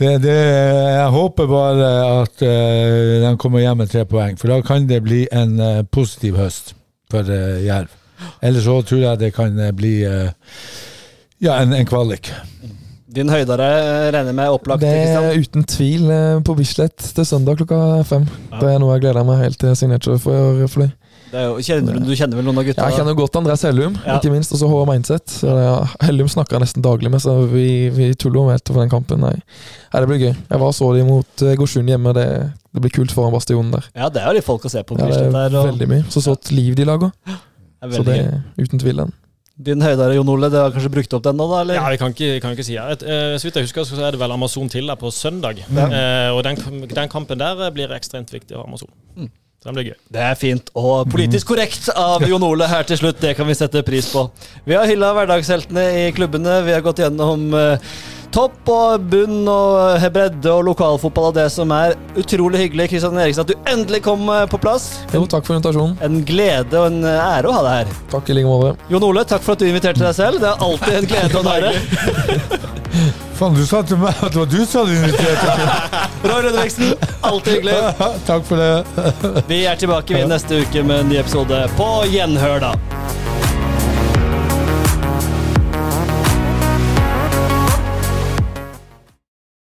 F: det, det, jeg håper bare at uh, de kommer hjem med tre poeng, for da kan det bli en uh, positiv høst for uh, Jerv. Ellers så tror jeg det kan eh, bli eh, ja, en, en kvalik.
E: Din høydere regner med opplagt.
G: Det er uten tvil eh, på Bislett til søndag klokka fem. Det er noe jeg gleder meg helt til signature for. for det.
E: Det er jo, kjenner, du- kjenner vel noen av gutta?
G: Jeg kjenner godt Andreas Hellum,
E: Ja.
G: ikke minst, og så H Mindset. Ja, Hellum snakker jeg nesten daglig med, så vi, vi tuller om helt for den kampen. Nei. Nei, det blir gøy. Jeg var så de mot Gorsund hjemme. Det det blir kult foran bastionen der.
E: Ja, det er jo litt folk å se på.
G: Ja, det
E: Bislett
G: er
E: der, og
G: veldig mye. Så så et liv de lager.
E: Er
G: Så det er uten tvil den.
E: Din høydare, Jon Ole, det har kanskje brukt opp den nå, da? eller?
D: Ja, vi kan ikke, kan ikke si det. Et, eh, Så vidt jeg husker, så er det vel Amazon til der på søndag.
E: Ja.
D: Eh, og den, den kampen der eh, blir ekstremt viktig for Amazon.
E: Mm.
D: Så den blir gøy.
E: Det er fint og politisk korrekt av Jon Ole her til slutt. Det kan vi sette pris på. Vi har hylla hverdagsheltene i klubbene. Vi har gått gjennom eh, topp og bunn og bredde og lokalfotball og det som er utrolig hyggelig, Kristian Eriksen, at du endelig kom eh, på plass.
G: Jo, takk for invitasjonen.
E: En glede og en ære å ha deg her.
G: Takk i like måte.
E: Jon Ole, takk for at du inviterte deg selv. Det er alltid en glede og en ære. [LAUGHS]
F: Faen, du sa til meg at det var du som hadde invitert. [LAUGHS]
E: Roy Rødveksten, alltid hyggelig. [LAUGHS]
F: Takk for det.
E: Vi er tilbake neste uke med en ny episode på gjenhør, da.